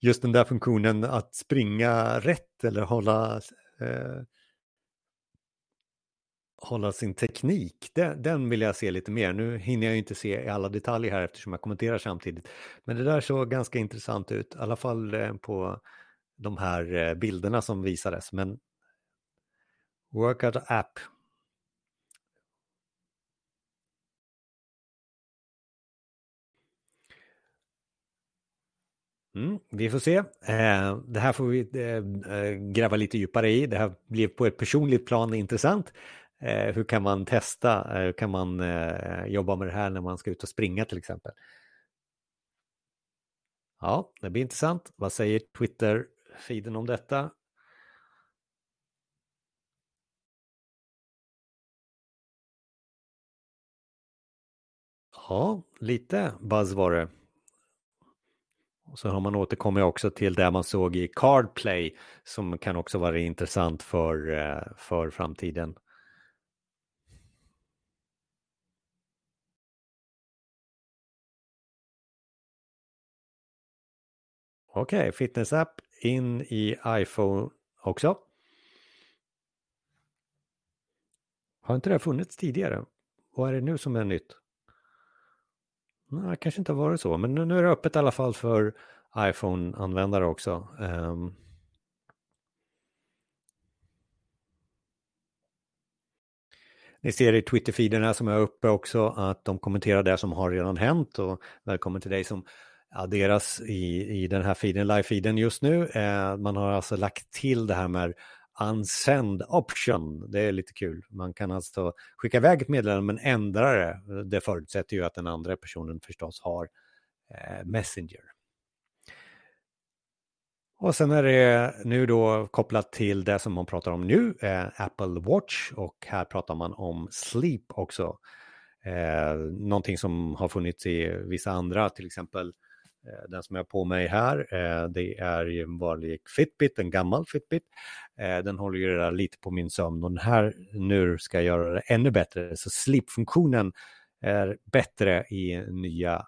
just den där funktionen att springa rätt eller hålla eh, hålla sin teknik, den, den, vill jag se lite mer. Nu hinner jag inte se i alla detaljer här eftersom jag kommenterar samtidigt. Men det där såg ganska intressant ut, i alla fall eh, på de här eh, bilderna som visades. Men Workout App. Mm, vi får se. Eh, det här får vi eh, eh gräva lite djupare i. Det här blev på ett personligt plan intressant. Eh, hur kan man testa, eh, hur kan man eh, jobba med det här när man ska ut och springa till exempel? Ja, det blir intressant. Vad säger Twitter-feeden om detta? Ja, lite buzz var det. Och så har man återkommit också till det man såg i Cardplay som kan också vara intressant för, eh, för framtiden. Okej, okay, fitnessapp in i iPhone också. Har inte det funnits tidigare? Vad är det nu som är nytt? Nej, kanske inte har varit så, men nu är det öppet i alla fall för iPhone-användare också. Um... Ni ser i Twitter-feederna som är uppe också att de kommenterar det som har redan hänt och välkommen till dig som adderas i, i den här feeden, live-feeden just nu. Eh, man har alltså lagt till det här med unsend option. Det är lite kul. Man kan alltså skicka iväg ett meddelande men ändra det. Det förutsätter ju att den andra personen förstås har eh, Messenger. Och sen är det nu då kopplat till det som man pratar om nu, eh, Apple Watch och här pratar man om Sleep också. Eh, någonting som har funnits i vissa andra, till exempel eh, Eh, den som jag har på mig här, eh, det är ju en vanlig Fitbit, en gammal Fitbit. Eh, den håller ju lite på min sömn och den här nu ska jag göra det ännu bättre. Så sleep-funktionen är bättre i nya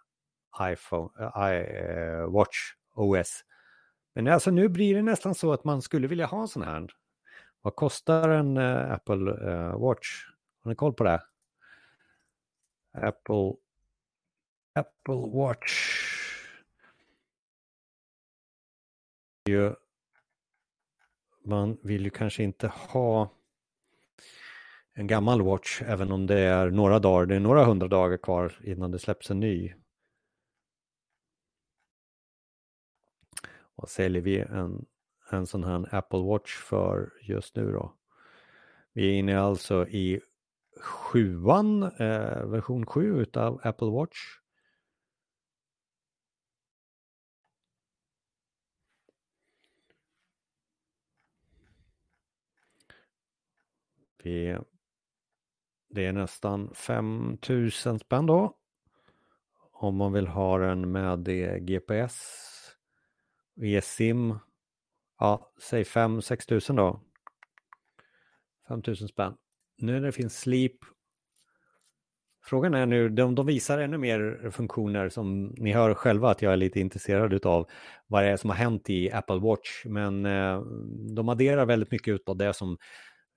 iPhone, uh, Watch OS. Men alltså nu blir det nästan så att man skulle vilja ha en sån här. Vad kostar en uh, Apple uh, Watch? Har ni koll på det? Apple, Apple Watch. Man vill ju kanske inte ha en gammal Watch, även om det är några dagar, det är några hundra dagar kvar innan det släpps en ny. Vad säljer vi en, en sån här Apple Watch för just nu då? Vi är inne alltså i sjuan, eh, version 7 utav Apple Watch. Vi, det är nästan 5000 spänn då. Om man vill ha den med GPS, eSIM, ja, säg 5-6 tusen då. 5000 spänn nu när det finns Sleep, frågan är nu, de, de visar ännu mer funktioner som ni hör själva att jag är lite intresserad av vad det är som har hänt i Apple Watch. Men eh, de adderar väldigt mycket av det som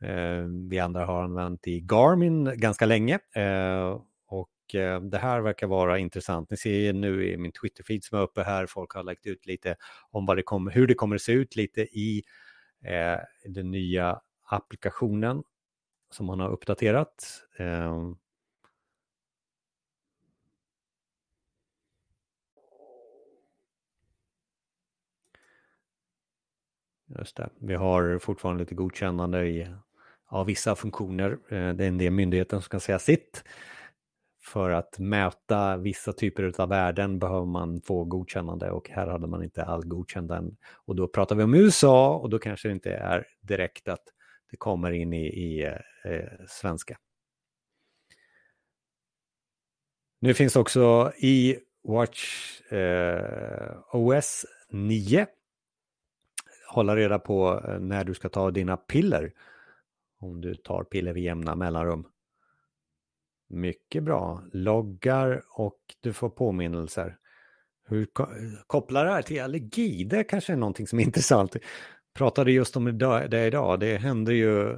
Eh, vi andra har använt i Garmin ganska länge. Eh, och eh, det här verkar vara intressant. Ni ser nu i min Twitter-feed som är uppe här, folk har lagt ut lite om vad det kommer, hur det kommer att se ut lite i eh, den nya applikationen som man har uppdaterat. Eh, just det, vi har fortfarande lite godkännande i av vissa funktioner. Eh, det är en del myndigheten som ska säga sitt. För att mäta vissa typer av värden behöver man få godkännande och här hade man inte all godkännande. Och då pratar vi om USA och då kanske det inte är direkt att det kommer in i, i eh, svenska. Nu finns också i Watch eh, OS 9 hålla reda på eh, när du ska ta dina piller. Om du tar piller vid jämna mellanrum. Mycket bra. Loggar och du får påminnelser. Hur kopplar det här till allergi? Det kanske är någonting som är (laughs) intressant pratade just om det idag. Det händer ju,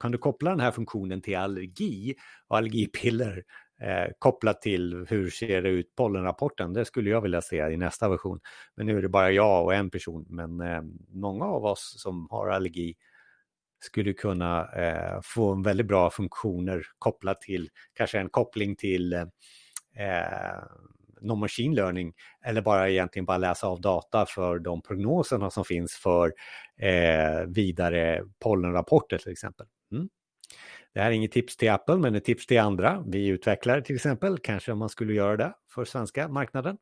kan du koppla den här funktionen till allergi och allergipiller eh, kopplat till hur ser det ut pollenrapporten? Det skulle jag vilja se i nästa version. Men nu är det bara jag och en person, men eh, många av oss som har allergi skulle kunna eh, få en väldigt bra funktioner kopplat till kanske en koppling till eh, någon machine learning eller bara egentligen bara läsa av data för de prognoserna som finns för eh, vidare pollenrapporter till exempel. Mm. Det här är inget tips till Apple men ett tips till andra. Vi utvecklare till exempel, kanske man skulle göra det för svenska marknaden.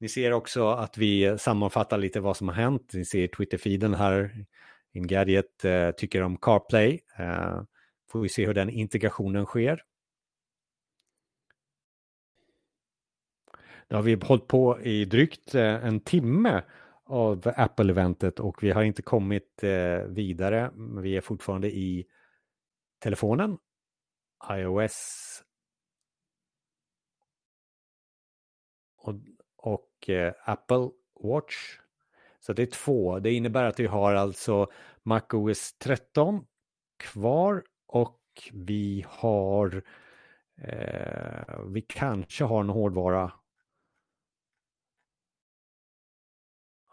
Ni ser också att vi sammanfattar lite vad som har hänt. Ni ser Twitter-feeden här. Ingadget eh, tycker om CarPlay. Eh, får vi se hur den integrationen sker. Nu har vi hållit på i drygt eh, en timme av Apple-eventet och vi har inte kommit eh, vidare. Vi är fortfarande i telefonen, iOS och, och eh, Apple Watch. Så det är två. Det innebär att vi har alltså MacOS 13 kvar och vi har eh, vi kanske har en hårdvara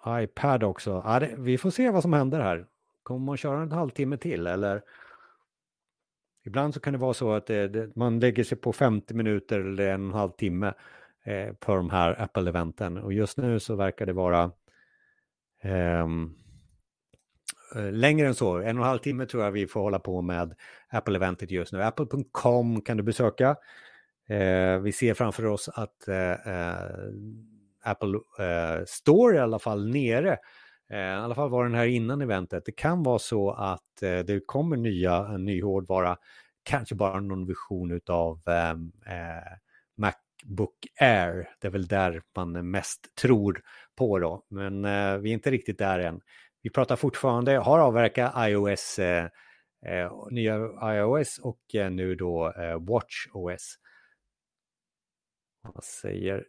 iPad också. Ja, det, vi får se vad som händer här. Kommer man köra en halvtimme till eller? Ibland så kan det vara så att det, det, man lägger sig på 50 minuter eller en halvtimme eh, på de här Apple-eventen. Och just nu så verkar det vara Ehm, eh, längre än så. En och en halv timme tror jag vi får hålla på med Apple-eventet just nu. Apple.com kan du besöka. Eh, vi ser framför oss att eh, eh Apple eh, står i alla fall nere. Eh, I alla fall var den här innan eventet. Det kan vara så att eh, det kommer nya, ny hårdvara kanske bara någon version av Mac. Macbook Air. Det är väl där man mest tror på då, men eh, vi är inte riktigt där än. Vi pratar fortfarande, har avverkat iOS, eh, eh, nya iOS och eh, nu då eh, Watch OS. Vad säger,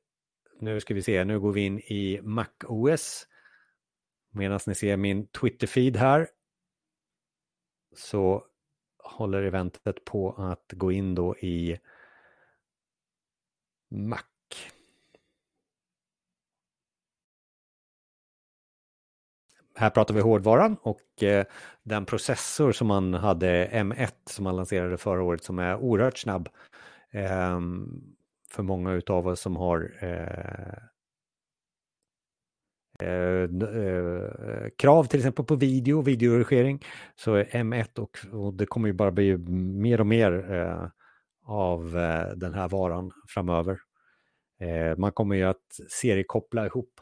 nu ska vi se, nu går vi in i Mac OS. Medan ni ser min Twitter-feed här så håller eventet på att gå in då i Mac. Här pratar vi hårdvaran och eh, den processor som man hade M1 som man lanserade förra året som är oerhört snabb. Ehm, för många utav oss som har eh, Eh, eh krav till exempel på video, videoredigering. Så M1 och, och, det kommer ju bara bli mer och mer eh, av eh, den här varan framöver. Eh, man kommer ju att seriekoppla ihop.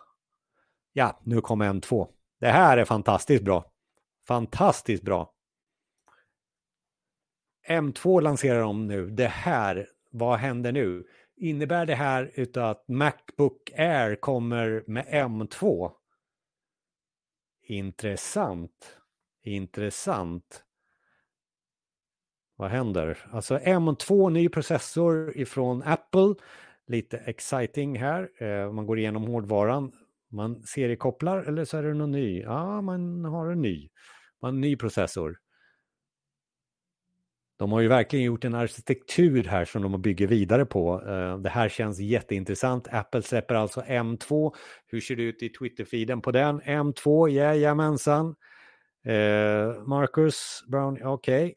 Ja, nu kommer M2. Det här är fantastiskt bra. Fantastiskt bra. M2 lanserar de nu. Det här, vad händer nu? Innebär det här att Macbook Air kommer med M2? Intressant. Intressant. Vad händer? Alltså M2, ny processor ifrån Apple. Lite exciting här. Eh, man går igenom hårdvaran. Man seriekopplar eller så är det någon ny. Ja, man har en ny. Man har en ny processor. De har ju verkligen gjort en arkitektur här som de bygger vidare på. Eh, det här känns jätteintressant. Apple släpper alltså M2. Hur ser det ut i Twitter-feeden på den? M2, jajamensan. Eh, Marcus Brown, okej. Okay.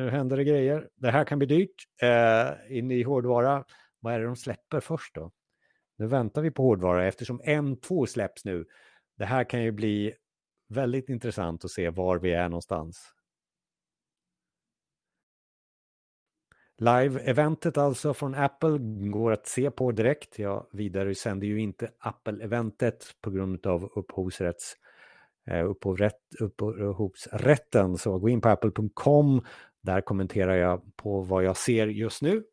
Nu händer det grejer. Det här kan bli dyrt. Eh, in i hårdvara. Vad är det de släpper först då? Nu väntar vi på hårdvara eftersom M2 släpps nu. Det här kan ju bli väldigt intressant att se var vi är någonstans. Live-eventet alltså från Apple går att se på direkt. Jag vidare sänder ju inte Apple-eventet på grund av upphovsrätts eh, upphovsrätt, upphovsrätten. Så gå in på apple.com. Där kommenterar jag på vad jag ser just nu.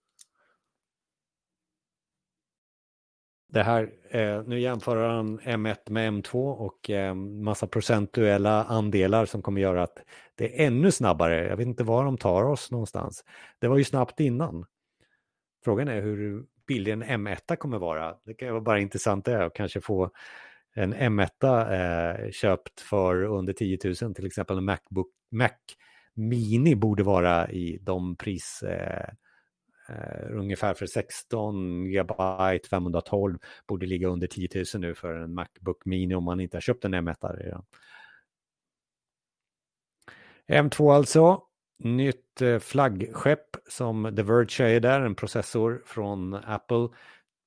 Det här, eh, nu jämför han M1 med M2 och eh, massa procentuella andelar som kommer göra att det är ännu snabbare. Jag vet inte var de tar oss någonstans. Det var ju snabbt innan. Frågan är hur billig en M1 kommer vara. Det kan vara bara intressant det att kanske få en M1 eh, köpt för under 10 000, till exempel en Macbook Mac Mini borde vara i de pris eh, Uh, ungefär för 16 GB 512, borde ligga under 10 000 nu för en Macbook Mini om man inte har köpt en M1 redan. M2 alltså, nytt uh, flaggskepp som The Verge säger där, en processor från Apple.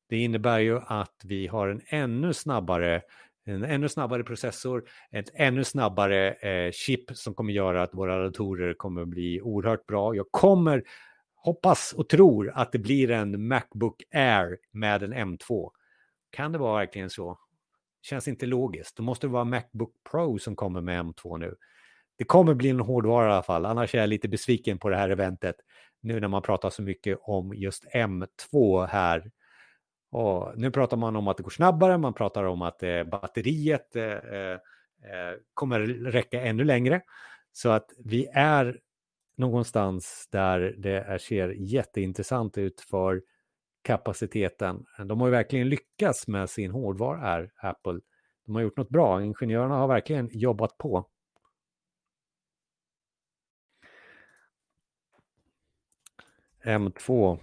Det innebär ju att vi har en ännu snabbare en ännu snabbare processor, ett ännu snabbare eh, chip som kommer göra att våra datorer kommer bli oerhört bra. Jag kommer hoppas och tror att det blir en Macbook Air med en M2. Kan det vara verkligen så? Känns inte logiskt. Då måste det vara Macbook Pro som kommer med M2 nu. Det kommer bli en hårdvara i alla fall, annars är jag lite besviken på det här eventet. Nu när man pratar så mycket om just M2 här. Och nu pratar man om att det går snabbare, man pratar om att eh, batteriet eh, eh, eh kommer räcka ännu längre. Så att vi är någonstans där det ser jätteintressant ut för kapaciteten. De har ju verkligen lyckats med sin hårdvara här, Apple. De har gjort något bra. Ingenjörerna har verkligen jobbat på. M2.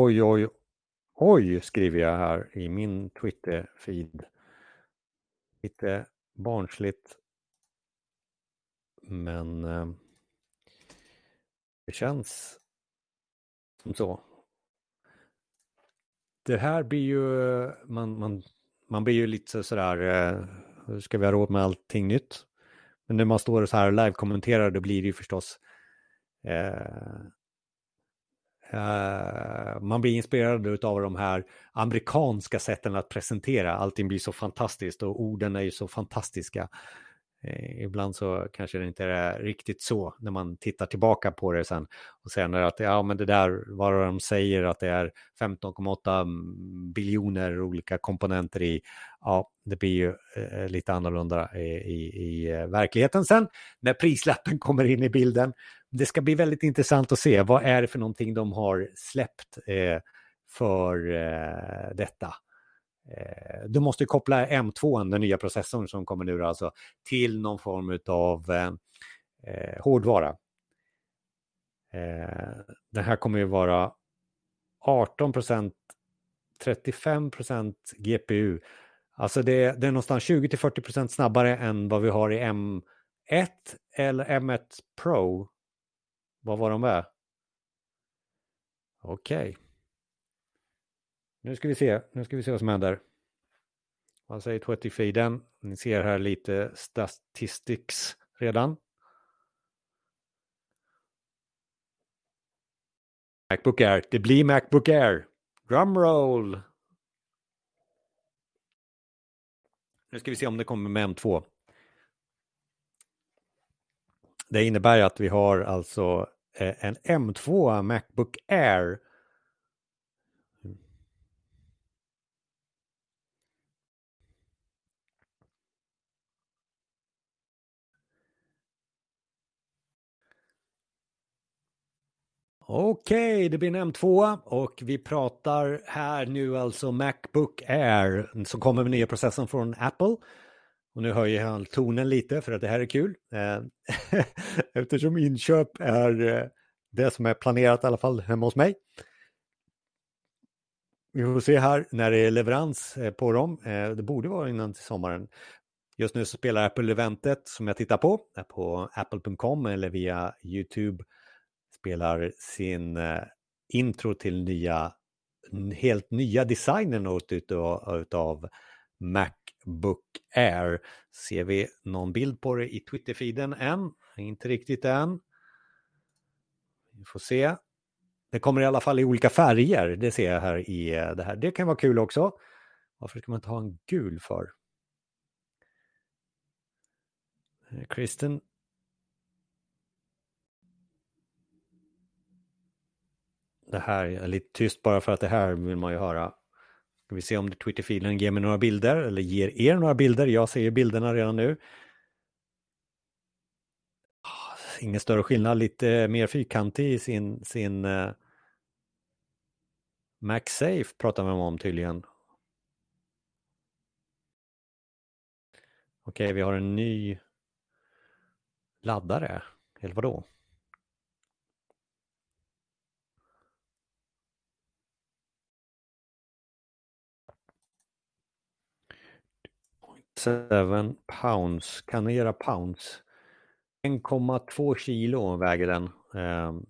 Oj, oj, oj, skriver jag här i min Twitter-feed. Lite barnsligt men eh, det känns som så. Det här blir ju, man, man, man blir ju lite sådär, eh, hur ska vi ha råd med allting nytt? Men när man står så här och live-kommenterar då blir det ju förstås eh, Uh, man blir inspirerad av de här amerikanska sätten att presentera. Allting blir så fantastiskt och orden är ju så fantastiska. Eh, ibland så kanske det inte är riktigt så när man tittar tillbaka på det sen och senare att ja, men det där, vad de säger att det är 15,8 biljoner olika komponenter i, ja, det blir ju eh, lite annorlunda i, i, i eh, verkligheten sen när prislappen (laughs) kommer in i bilden. Det ska bli väldigt intressant att se vad är det för någonting de har släppt eh, för eh, detta. Eh, du måste koppla M2, den nya processorn som kommer nu alltså, till någon form av eh, eh, hårdvara. Eh, den här kommer ju vara 18% 35% GPU. Alltså det, det är någonstans 20-40% snabbare än vad vi har i M1 eller M1 Pro. Vad var de med? Okej. Okay. Nu ska vi se, nu ska vi se vad som händer. Vad säger 20-feeden? Ni ser här lite statistics redan. Macbook Air, det blir Macbook Air. Drumroll! Nu ska vi se om det kommer med M2. Det innebär att vi har alltså eh, en M2 Macbook Air Okej, okay, det blir en M2 och vi pratar här nu alltså Macbook Air som kommer med nya processorn från Apple. Och nu höjer han tonen lite för att det här är kul. Eh, (laughs) eftersom inköp är eh, det som är planerat i alla fall hemma hos mig. Vi får se här när det är leverans eh, på dem. Det borde vara innan till sommaren. Just nu så spelar Apple-eventet som jag tittar på, på apple.com eller via YouTube spelar sin eh, intro till nya, helt nya designen utav, utav Macbook Air. Ser vi någon bild på det i Twitter-feeden än? Inte riktigt än. Vi får se. Det kommer i alla fall i olika färger, det ser jag här i eh, det här. Det kan vara kul också. Varför ska man inte ha en gul för? Eh, Kristen det här är lite tyst bara för att det här vill man ju höra. Ska vi se om Twitterfilen ger mig några bilder eller ger er några bilder. Jag ser ju bilderna redan nu. Ah, ingen större skillnad, lite eh, mer fyrkantig i sin, sin uh, MagSafe pratar man om tydligen. Okej, vi har en ny laddare, eller vadå? 7 pounds, kan göra pounds? 1,2 kilo väger den. Ehm,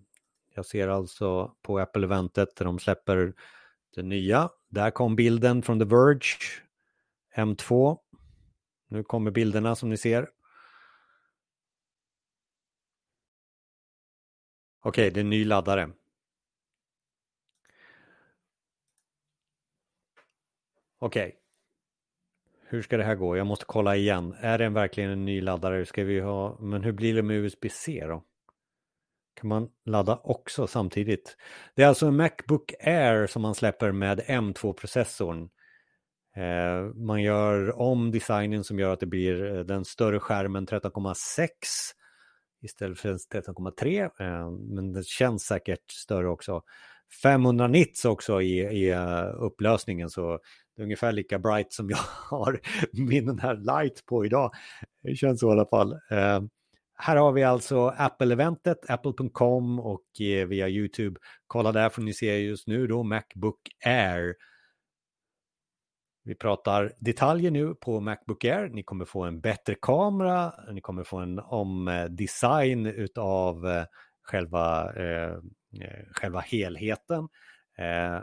jag ser alltså på Apple-eventet där de släpper det nya. Där kom bilden från The Verge, M2. Nu kommer bilderna som ni ser. Okej, det är en ny laddare. Okej, hur ska det här gå? Jag måste kolla igen. Är det verkligen en ny laddare? Ska vi ha, men hur blir det med USB-C då? Kan man ladda också samtidigt? Det är alltså en Macbook Air som man släpper med M2-processorn. Eh, man gör om designen som gör att det blir eh, den större skärmen 13,6 istället för 13,3. Eh, men det känns säkert större också. 500 nits också i, i eh, upplösningen så det är ungefär lika bright som jag (laughs) har min här light på idag. Det känns så i alla fall. Eh, här har vi alltså Apple-eventet, apple.com och eh, via YouTube. Kolla där får ni se just nu då Macbook Air. Vi pratar detaljer nu på Macbook Air. Ni kommer få en bättre kamera, ni kommer få en omdesign utav eh, själva, eh, eh, själva helheten. Eh,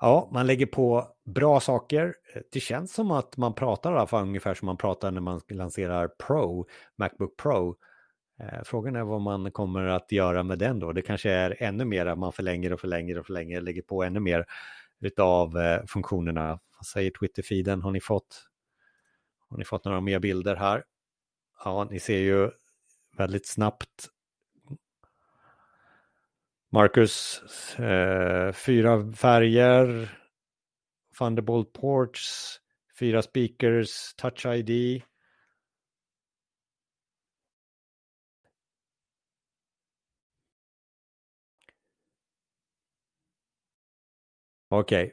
Ja, man lägger på bra saker. Eh, det känns som att man pratar i alla fall ungefär som man pratar när man lanserar Pro, Macbook Pro. Eh, frågan är vad man kommer att göra med den då. Det kanske är ännu mer att man förlänger och förlänger och förlänger, lägger på ännu mer utav eh, funktionerna. Vad säger Twitter-feeden? Har ni fått Har ni fått några mer bilder här? Ja, ni ser ju väldigt snabbt. Marcus, eh, fyra färger, Thunderbolt ports, fyra speakers, touch ID. Okej, okay.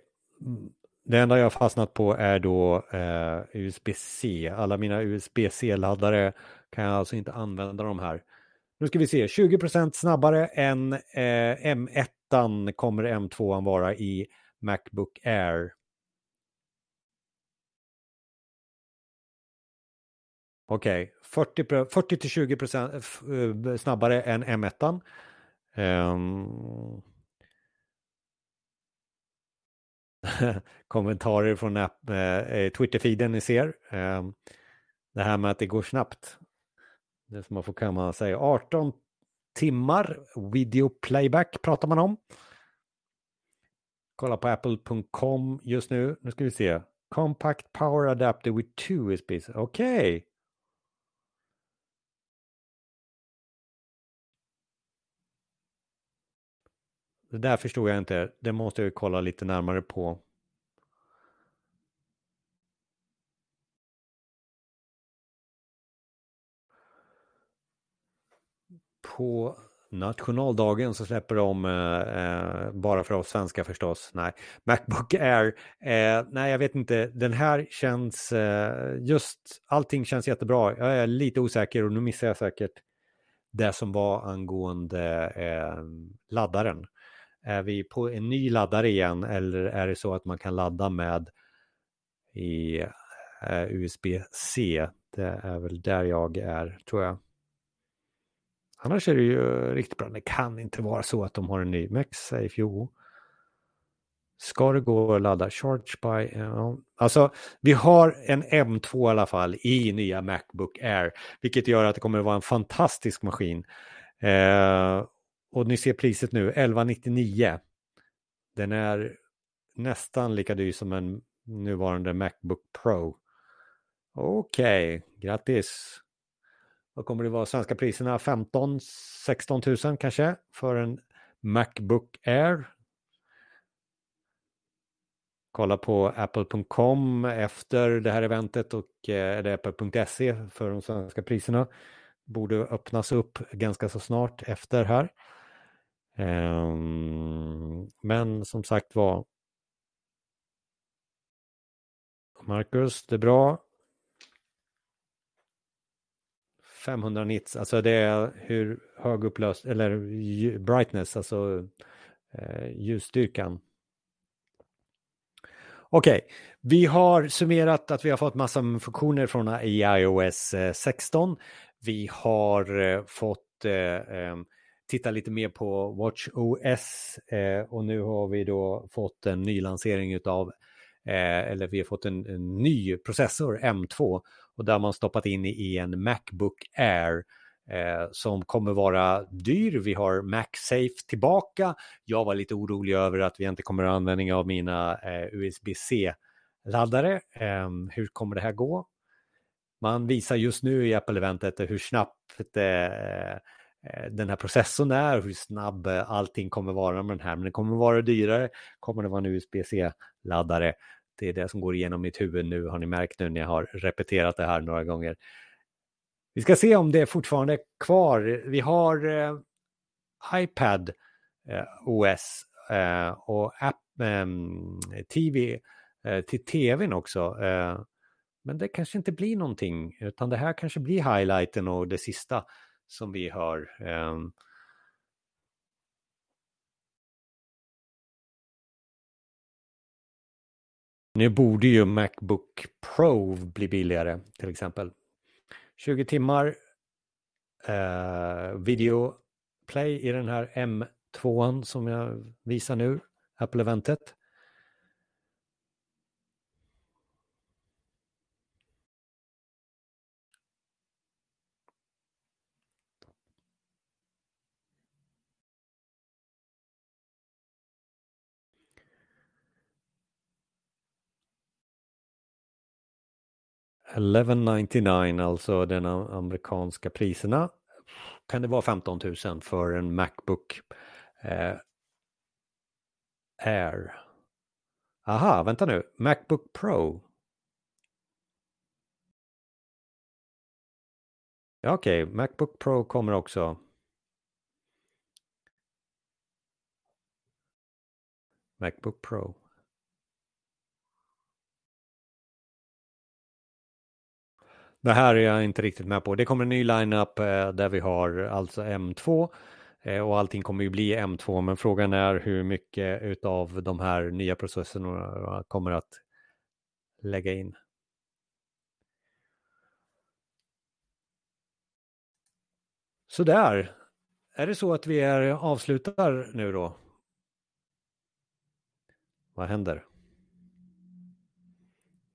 Det enda jag fastnat på är då eh, USB-C. Alla mina USB-C-laddare kan jag alltså inte använda de här. Nu ska vi se, 20% snabbare än eh, M1 kommer M2 vara i Macbook Air. Okej, okay. 40-20% eh, eh, snabbare än M1. Um, ehm. (laughs) kommentarer från eh, eh, Twitter-feeden ni ser. Eh, det här med att det går snabbt. Det som man får kan man säga 18 timmar video playback pratar man om. Kolla på apple.com just nu. Nu ska vi se. Compact power adapter with two USBs. Okej. Okay. Det där förstod jag inte. Det måste jag kolla lite närmare på. På nationaldagen så släpper de, eh, eh, bara för oss svenskar förstås, nej, Macbook Air. Eh, nej, jag vet inte, den här känns, eh, just allting känns jättebra. Jag är lite osäker och nu missar jag säkert det som var angående eh, laddaren. Är vi på en ny laddare igen eller är det så att man kan ladda med i eh, USB-C? Det är väl där jag är, tror jag. Annars är det ju riktigt bra. Det kan inte vara så att de har en ny MagSafe. Jo. Ska det gå att ladda? Charge by... Ja. Alltså, vi har en M2 i alla fall i nya Macbook Air, vilket gör att det kommer att vara en fantastisk maskin. Eh, och ni ser priset nu, 1199. Den är nästan lika dyr som en nuvarande Macbook Pro. Okej, okay, grattis. Vad kommer det vara svenska priserna? 15 16 000 kanske för en Macbook Air. Kolla på apple.com efter det här eventet och eh, apple.se för de svenska priserna. Borde öppnas upp ganska så snart efter här. Um, men som sagt var. Marcus, det är bra. 500 nits, alltså det är hur hög upplöst, eller brightness, alltså eh, ljusstyrkan. Okej, okay. vi har summerat att vi har fått massa funktioner från iOS eh, 16. Vi har eh, fått eh, titta lite mer på WatchOS eh, och nu har vi då fått en ny lansering utav, eh, eller vi har fått en, en, ny processor M2 och där man stoppat in i en Macbook Air eh, som kommer vara dyr. Vi har MacSafe tillbaka. Jag var lite orolig över att vi inte kommer att användning av mina eh, USB-C-laddare. Ehm, hur kommer det här gå? Man visar just nu i Apple-eventet hur snabbt eh, eh, den här processorn är hur snabb eh, allting kommer vara med den här. Men det kommer vara dyrare, kommer det vara en USB-C-laddare. Det är det som går igenom mitt huvud nu, har ni märkt nu när jag har repeterat det här några gånger. Vi ska se om det är fortfarande är kvar. Vi har eh, iPad eh, OS eh, och app, ehm, TV eh, till tvn också. Eh, men det kanske inte blir någonting, utan det här kanske blir highlighten och det sista som vi hör. Ehm, nu borde ju Macbook Pro bli billigare till exempel. 20 timmar eh, video play i den här M2 som jag visar nu, Apple-eventet. 1199, alltså den amerikanska priserna. Kan det vara 15 000 för en Macbook eh, Air? Aha, vänta nu. Macbook Pro. Ja, Okej, okay. Macbook Pro kommer också. Macbook Pro. Det här är jag inte riktigt med på. Det kommer en ny lineup eh, där vi har alltså M2 eh, och allting kommer ju bli M2 men frågan är hur mycket utav de här nya processorerna kommer att lägga in. Sådär. Är det så att vi är avslutar nu då? Vad händer?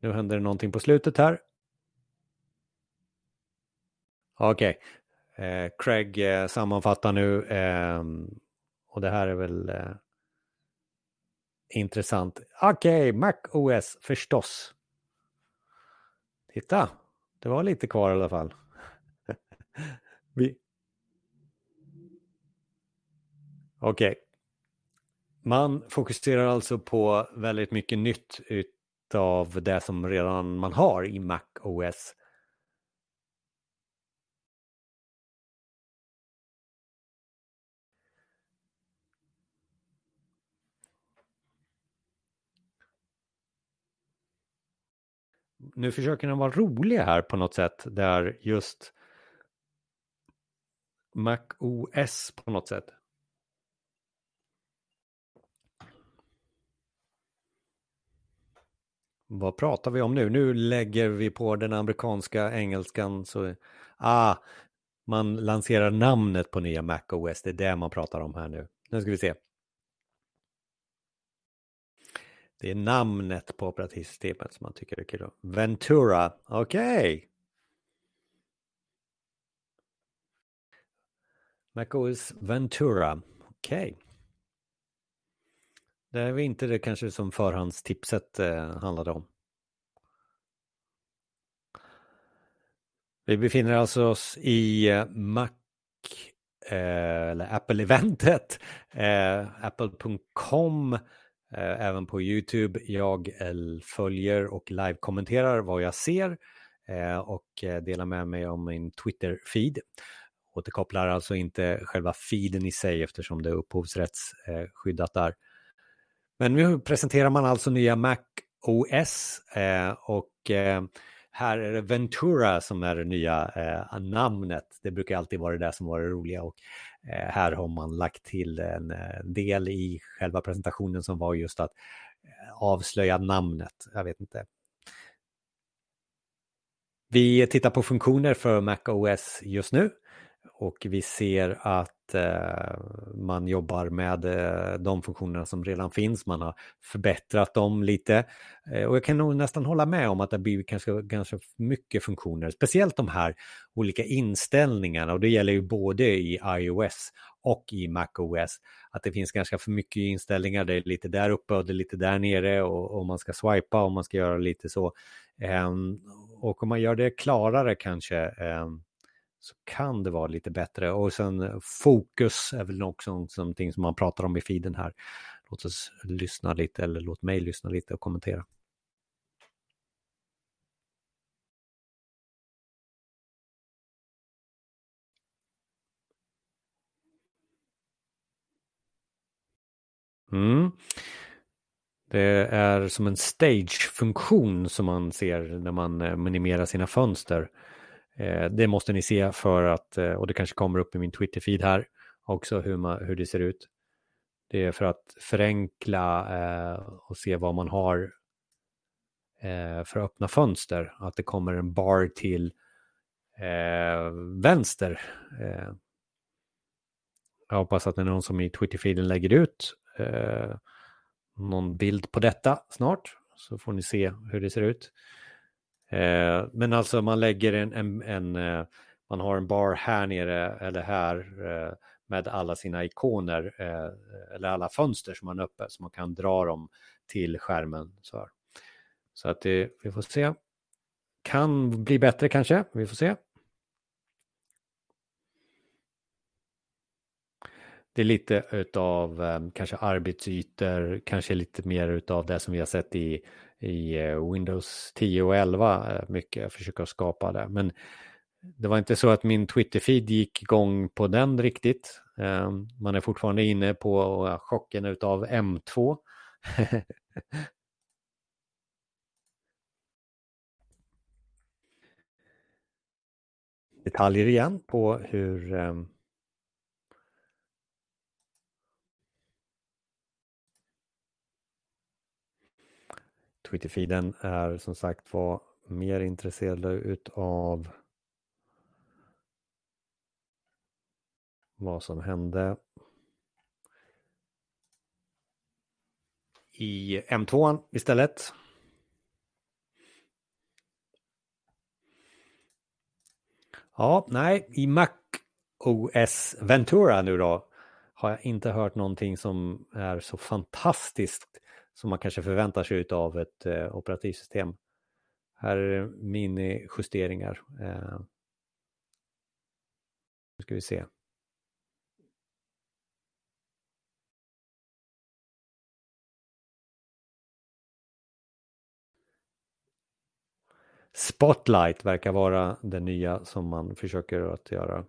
Nu händer det någonting på slutet här. Okej. Okay. Eh, Craig eh, sammanfattar nu eh, och det här är väl eh, intressant. Okej, okay, Mac OS förstås. Titta, det var lite kvar i alla fall. (laughs) Vi... Okej. Okay. Man fokuserar alltså på väldigt mycket nytt utav det som redan man har i Mac OS. Nu försöker den vara rolig här på något sätt där just Mac OS på något sätt. Vad pratar vi om nu? Nu lägger vi på den amerikanska engelskan så ah, man lanserar namnet på nya Mac OS. Det är det man pratar om här nu. Nu ska vi se. Det är namnet på operativsystemet som man tycker är kul. Ventura, okej. Okay. MacOS Ventura, okej. Okay. Det är inte det kanske som förhandstipset eh, handlade om. Vi befinner alltså oss i eh, Mac eh, eller Apple-eventet. Eh, Apple.com Eh, även på Youtube. Jag följer och live-kommenterar vad jag ser eh, och eh, delar med mig om min Twitter-feed. Återkopplar alltså inte själva feeden i sig eftersom det är upphovsrättsskyddat där. Men nu presenterar man alltså nya Mac OS och här är det Ventura som är det nya eh, namnet. Det brukar alltid vara det där som var det roliga och Eh, här har man lagt till en eh, del i själva presentationen som var just att eh, avslöja namnet. Jag vet inte. Vi tittar på funktioner för MacOS just nu och vi ser att eh, man jobbar med eh, de funktionerna som redan finns. Man har förbättrat dem lite eh, och jag kan nog nästan hålla med om att det blir ganska, ganska mycket funktioner, speciellt de här olika inställningarna och det gäller ju både i iOS och i MacOS att det finns ganska för mycket inställningar. Det är lite där uppe och det är lite där nere och, och man ska swipa och man ska göra lite så. Ehm, och om man gör det klarare kanske ehm, så kan det vara lite bättre. Och sen eh, fokus är väl också någonting som man pratar om i feeden här. Låt oss lyssna lite eller låt mig lyssna lite och kommentera. Mm. Det är som en stage-funktion som man ser när man eh, minimerar sina fönster. Eh, det måste ni se för att, eh, och det kanske kommer upp i min Twitter-feed här också hur, man, hur det ser ut. Det är för att förenkla eh, och se vad man har eh, för öppna fönster. Att det kommer en bar till eh, vänster. Eh, jag hoppas att det är någon som i Twitter-feeden lägger ut eh, någon bild på detta snart. Så får ni se hur det ser ut. Eh, men alltså man lägger en, en, en eh, man har en bar här nere eller här eh, med alla sina ikoner eh, eller alla fönster som man öppet uppe så man kan dra dem till skärmen. Så, här. så att det, vi får se. kan bli bättre kanske, vi får se. Det är lite utav eh, kanske arbetsytor, kanske lite mer utav det som vi har sett i, i eh, Windows 10 och 11. Eh, mycket, jag försöker skapa det. Men det var inte så att min Twitter-feed gick igång på den riktigt. Ehm, man är fortfarande inne på eh, chocken utav M2. (laughs) Detaljer igen på hur ehm, Twitterfeeden är som sagt var mer intresserade utav vad som hände i M2 istället. Ja, nej, i Mac OS Ventura nu då har jag inte hört någonting som är så fantastiskt som man kanske förväntar sig av ett eh, operativsystem. Här är mini-justeringar. Eh, nu ska vi se. Spotlight verkar vara det nya som man försöker att göra.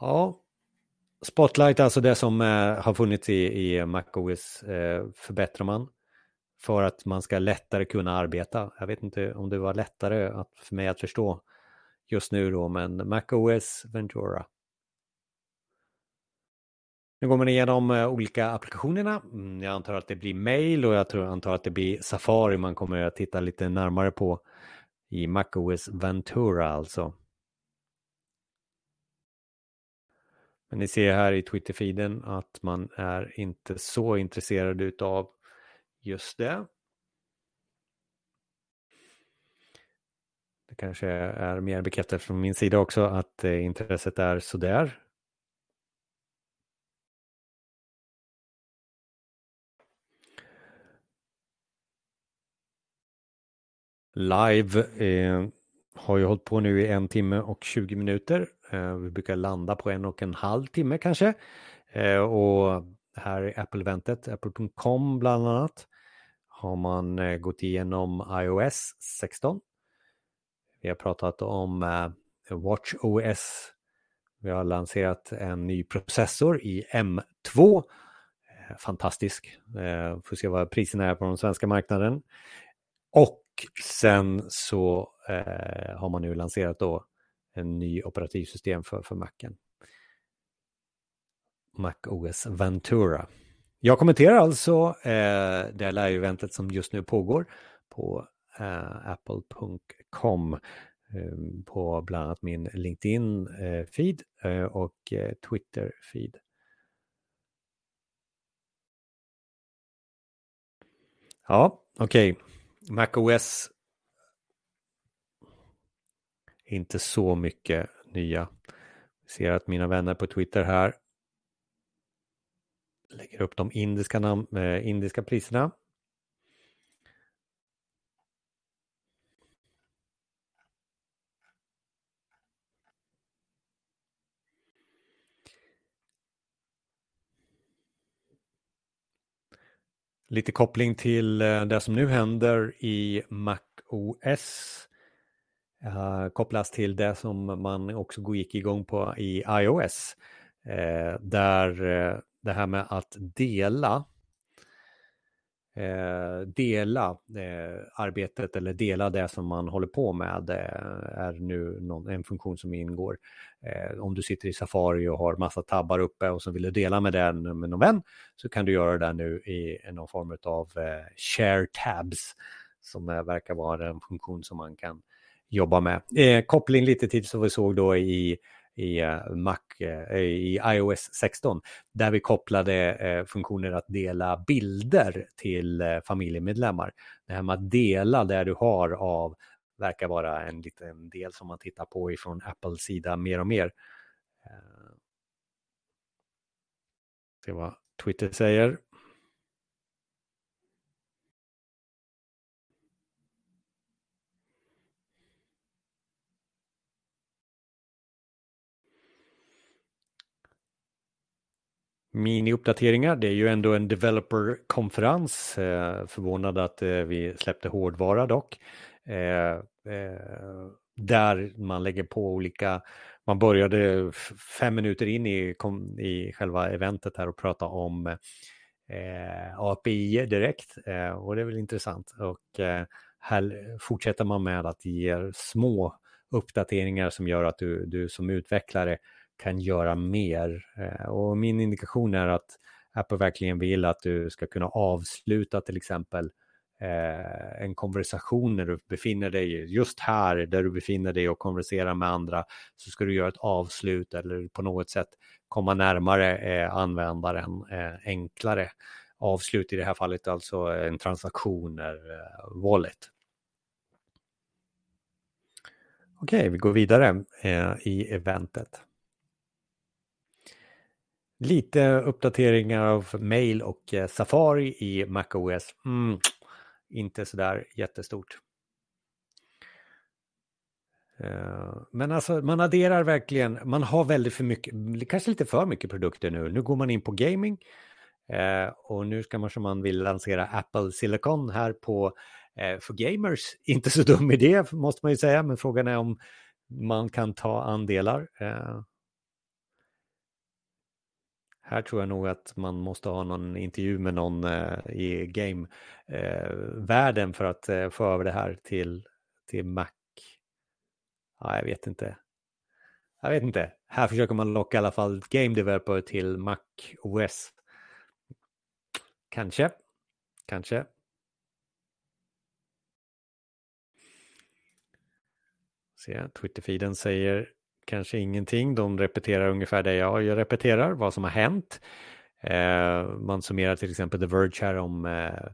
Ja, Spotlight, alltså det som eh, har funnits i, i MacOS, eh, förbättrar man för att man ska lättare kunna arbeta. Jag vet inte om det var lättare att, för mig att förstå just nu då, men MacOS Ventura. Nu går man igenom eh, olika applikationerna. Mm, jag antar att det blir mail och jag tror, antar att det blir Safari man kommer att titta lite närmare på i MacOS Ventura alltså. Men ni ser här i Twitter-feeden att man är inte så intresserad utav just det. Det kanske är mer bekräftat från min sida också att eh, intresset är sådär. Live eh, har ju hållit på nu i en timme och 20 minuter. Eh, vi brukar landa på en och en halv timme kanske. Eh, och här i Apple-eventet, apple.com bland annat, har man eh, gått igenom iOS 16. Vi har pratat om Watch OS. Vi har lanserat en ny processor i M2. Fantastisk. Får se vad priserna är på den svenska marknaden. Och sen så har man nu lanserat då en ny operativsystem för, för Macen. Mac OS Ventura. Jag kommenterar alltså eh, det live-eventet som just nu pågår på eh, apple.com eh, på bland annat min LinkedIn-feed eh, eh, och eh, Twitter-feed. Ja, okej. Okay. MacOS inte så mycket nya. Jag ser att mina vänner på Twitter här lägger upp de indiska, nam- eh, indiska priserna. Lite koppling till eh, det som nu händer i Mac OS uh, kopplas till det som man också gick igång på i iOS. Uh, där uh, det här med att dela dela arbetet eller dela det som man håller på med är nu någon, en funktion som ingår. om du sitter i Safari och har massa tabbar uppe och så vill du dela med den med någon vän så kan du göra det nu i någon form av share tabs som verkar vara en funktion som man kan jobba med. Eh, koppling lite till som vi såg då i, i eh, Mac, eh, i iOS 16, där vi kopplade eh, funktioner att dela bilder till familjemedlemmar. Det här med att dela det du har av verkar vara en liten del som man tittar på ifrån Apples sida mer och mer. Se vad Twitter säger. Mini-uppdateringar. Det är ju ändå en developer-konferens. Eh, förvånad att eh, vi släppte hårdvara dock. Eh, eh där man lägger på olika, man började fem minuter in i, i själva eventet här och prata om eh, API direkt eh, och det är väl intressant. Och eh, här fortsätter man med att ge små uppdateringar som gör att du, du som utvecklare kan göra mer. Eh, och min indikation är att Apple verkligen vill att du ska kunna avsluta till exempel eh, en konversation när du befinner dig just här där du befinner dig och konverserar med andra så ska du göra ett avslut eller på något sätt komma närmare eh, användaren eh, enklare. Avslut i det här fallet alltså eh, en transaktion, eh, wallet. Okej, vi går vidare i eventet. Lite uppdateringar av mail och eh, Safari i MacOS. Mm, inte sådär jättestort. Eh, men alltså man adderar verkligen, man har väldigt för mycket, kanske lite för mycket produkter nu. Nu går man in på gaming eh, och nu ska man som man vill lansera Apple Silicon här på för gamers. (laughs) Inte så dum idé måste man ju säga, men frågan är om man kan ta andelar. Här tror jag nog att man måste ha någon intervju med någon eh, i game-världen eh, för att eh, få över det här till, till Mac. Ja, jag vet inte. Jag vet inte. Här försöker man locka i alla fall game developer till Mac OS. Kanske. Kanske. Se, Twitterfeeden säger kanske ingenting. De repeterar ungefär det jag repeterar, vad som har hänt. Eh, man summerar till exempel The Verge här om eh,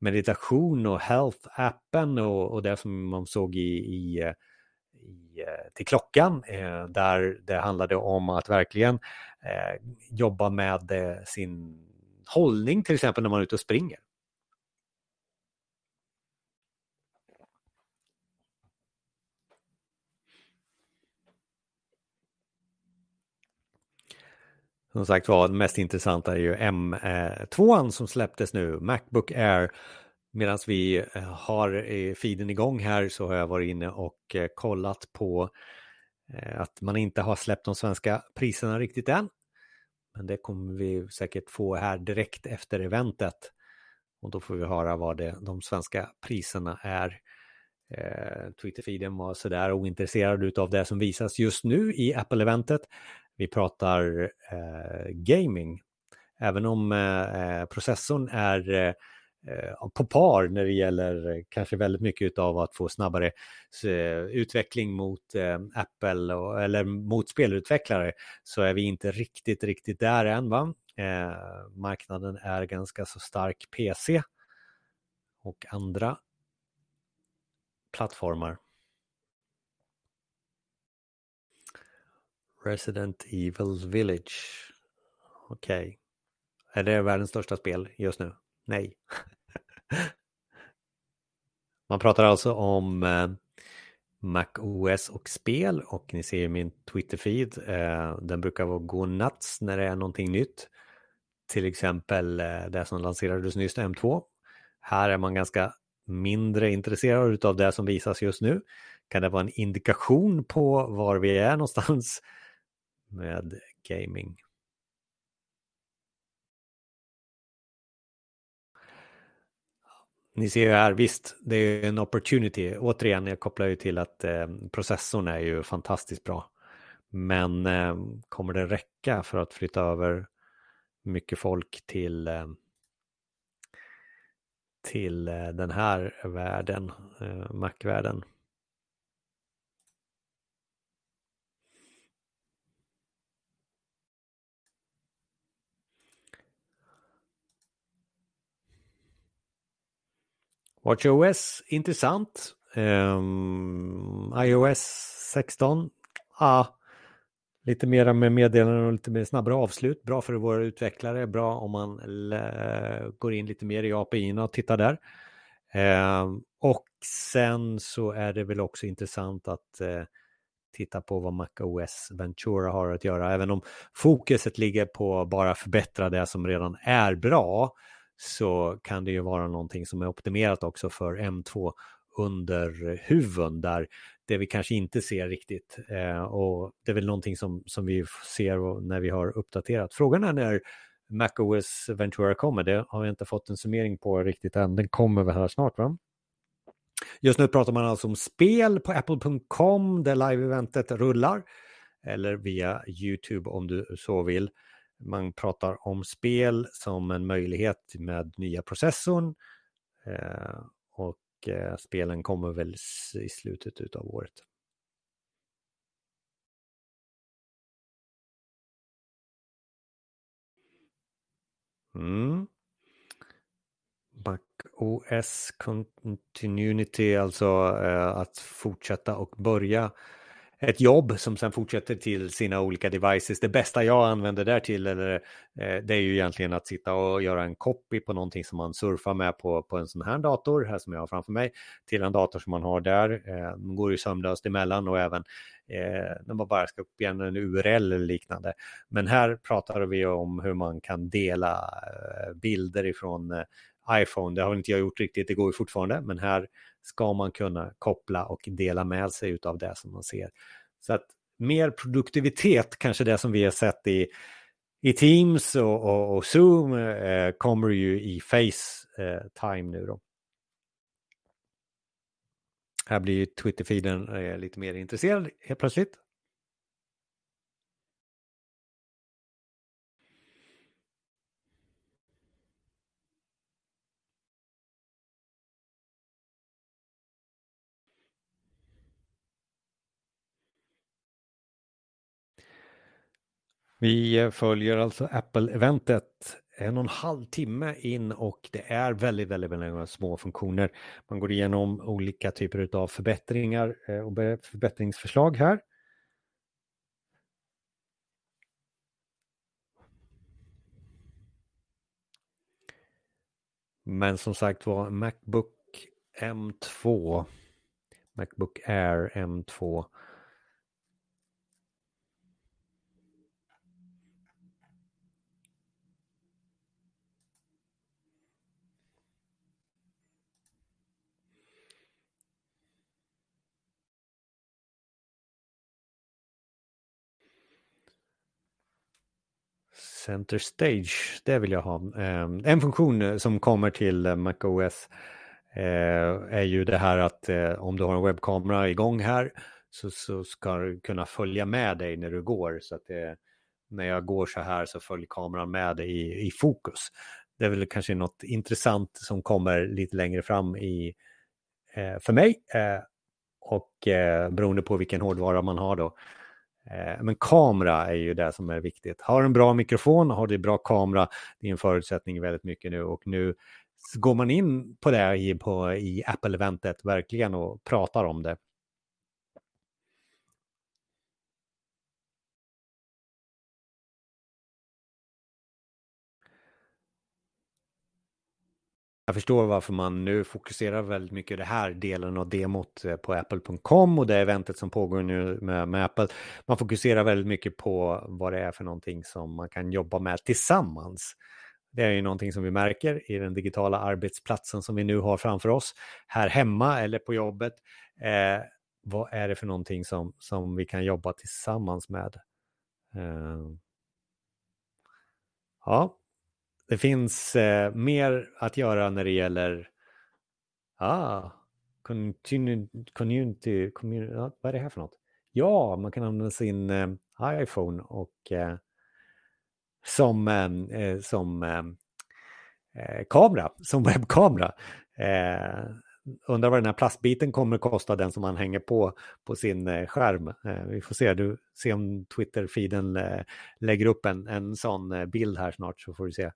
meditation och health-appen och, och, det som man såg i, i, eh, i eh, till klockan eh, där det handlade om att verkligen eh, jobba med eh, sin hållning till exempel när man är ute och springer. Som sagt var, det mest intressanta är ju M2 som släpptes nu, Macbook Air. Medan vi eh, har feeden igång här så har jag varit inne och eh, kollat på eh, att man inte har släppt de svenska priserna riktigt än. Men det kommer vi säkert få här direkt efter eventet. Och då får vi höra vad det, de svenska priserna är. Eh, Twitterfeeden var sådär ointresserad av det som visas just nu i Apple-eventet. Vi pratar eh, gaming. Även om eh, processorn är eh, på par när det gäller kanske väldigt mycket av att få snabbare eh, utveckling mot eh, Apple och, eller mot spelutvecklare så är vi inte riktigt, riktigt där än. Va? Eh, marknaden är ganska så stark PC och andra plattformar. Resident Evil Village. Okej. Okay. Är det världens största spel just nu? Nej. (laughs) Man pratar alltså om eh, Mac OS och spel och ni ser min Twitter-feed. Eh, den brukar gå nuts när det är någonting nytt. Till exempel eh, det som lanserades nyss, M2. Här är man ganska mindre intresserad av det som visas just nu. Kan det vara en indikation på var vi är någonstans med gaming. Ni ser ju här, visst, det är en opportunity. Återigen, jag kopplar ju till att eh, processorn är ju fantastiskt bra. Men eh, kommer det räcka för att flytta över mycket folk till, eh, till eh, den här världen, eh, Mac-världen? WatchOS, intressant. Um, iOS 16, ah, lite mera med meddelanden och lite mer snabbare avslut. Bra för våra utvecklare, bra om man går in lite mer i API och tittar där. Um, och sen så är det väl också intressant att uh, titta på vad MacOS Ventura har att göra. Även om fokuset ligger på bara förbättra det som redan är bra så kan det ju vara någonting som är optimerat också för M2 under huven där det vi kanske inte ser riktigt. Eh, och det är väl någonting som, som vi ser när vi har uppdaterat. Frågan är när MacOS Ventura kommer. Det har jag inte fått en summering på riktigt än. Den kommer väl här snart va? Just nu pratar man alltså om spel på apple.com där live-eventet rullar. Eller via YouTube om du så vill. Man pratar om spel som en möjlighet med nya processorn. Eh, och eh, spelen kommer väl i slutet av året. Mm. Mac OS Continuity, alltså eh, att fortsätta och börja ett jobb som sen fortsätter till sina olika devices. Det bästa jag använder där till eller, eh, det är ju egentligen att sitta och göra en copy på någonting som man surfar med på, på en sån här dator, här som jag har framför mig, till en dator som man har där. Eh, de går ju sömlöst emellan och även eh, när man bara ska upp igen en URL eller liknande. Men här pratar vi om hur man kan dela eh, bilder ifrån eh, iPhone. Det har inte jag gjort riktigt, det går ju fortfarande, men här ska man kunna koppla och dela med sig av det som man ser. Så att mer produktivitet, kanske det som vi har sett i, i Teams och, och, och Zoom, eh, kommer ju i Facetime eh, nu då. Här blir Twitter-feeden eh, lite mer intresserad helt plötsligt. Vi följer alltså Apple-eventet en och en halv timme in och det är väldigt, väldigt, väldigt små funktioner. Man går igenom olika typer av förbättringar eh, och förbättringsförslag här. Men som sagt var, Macbook M2, Macbook Air M2 Center Stage, det vill jag ha. Ehm, en funktion eh, som kommer till eh, MacOS eh, är ju det här att om du har en webbkamera igång här så, så ska du kunna följa med dig när du går. Så att det, när jag går så här så följer kameran med i, i fokus. Det är väl kanske något intressant som kommer lite längre fram i, för mig. och beroende på vilken hårdvara man har då. Eh, men kamera är ju det som är viktigt. Har en bra mikrofon, har du bra kamera, det är en förutsättning väldigt mycket nu och nu går man in på det i, på, i Apple-eventet verkligen och pratar om det. Jag förstår varför man nu fokuserar väldigt mycket det här delen av demot eh, på apple.com och det eventet som pågår nu med, med, Apple. Man fokuserar väldigt mycket på vad det är för någonting som man kan jobba med tillsammans. Det är ju någonting som vi märker i den digitala arbetsplatsen som vi nu har framför oss, här hemma eller på jobbet. Eh, vad är det för någonting som, som vi kan jobba tillsammans med? Eh, ja, det finns eh, mer att göra när det gäller ah, community, community, vad är det här för något? Ja, man kan använda sin eh, iPhone och eh, som, eh, eh som eh, eh, kamera, som (laughs) webbkamera. Eh, undrar vad den här plastbiten kommer att kosta, den som man hänger på på sin skärm. vi får se, du, se om Twitter-feeden lägger upp en, en sån bild här snart så får du se.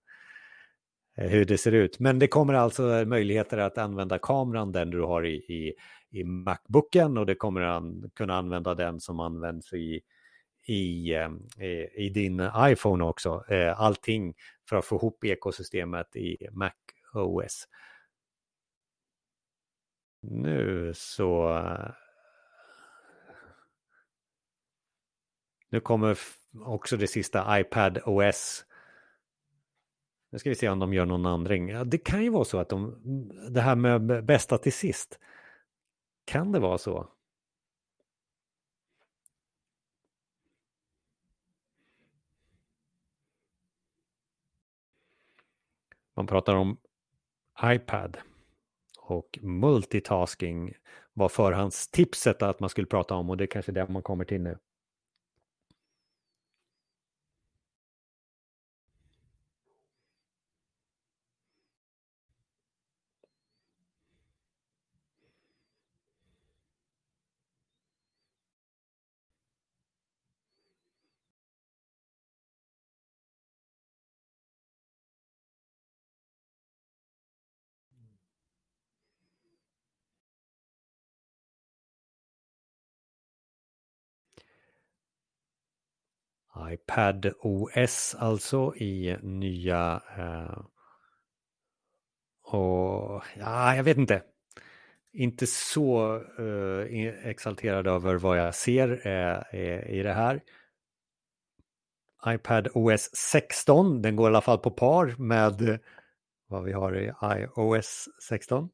Eh, hur det ser ut. Men det kommer alltså möjligheter att använda kameran den du har i, i, i Macbooken och det kommer an, kunna använda den som används i, i, eh, i, i din iPhone också. Eh, allting för att få ihop ekosystemet i Mac OS. Nu så Nu kommer också det sista iPad OS. Nu ska vi se om de gör någon ändring. Ja, det kan ju vara så att de, det här med bästa till sist. Kan det vara så? Man pratar om iPad och multitasking var förhandstipset att man skulle prata om och det är kanske det man kommer till nu. iPad OS alltså i nya eh, och ja, jag vet inte. Inte så eh, exalterad över vad jag ser eh, i det här. iPad OS 16, den går i alla fall på par med vad vi har i iOS 16.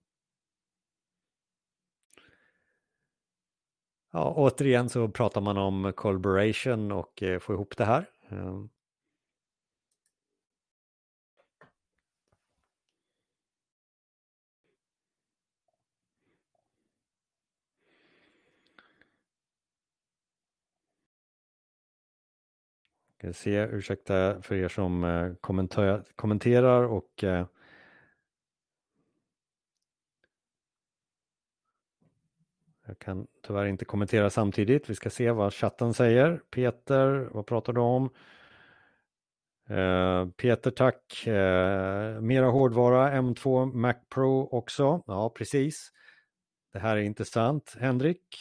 Ja, återigen så pratar man om collaboration och eh, få ihop det här. Eh. Ska se, ursäkta för er som eh, kommenterar och eh, Jag kan tyvärr inte kommentera samtidigt. Vi ska se vad chatten säger. Peter, vad pratar du om? Eh, Peter, tack. Eh, mera hårdvara, M2 Mac Pro också. Ja, precis. Det här är intressant. Henrik?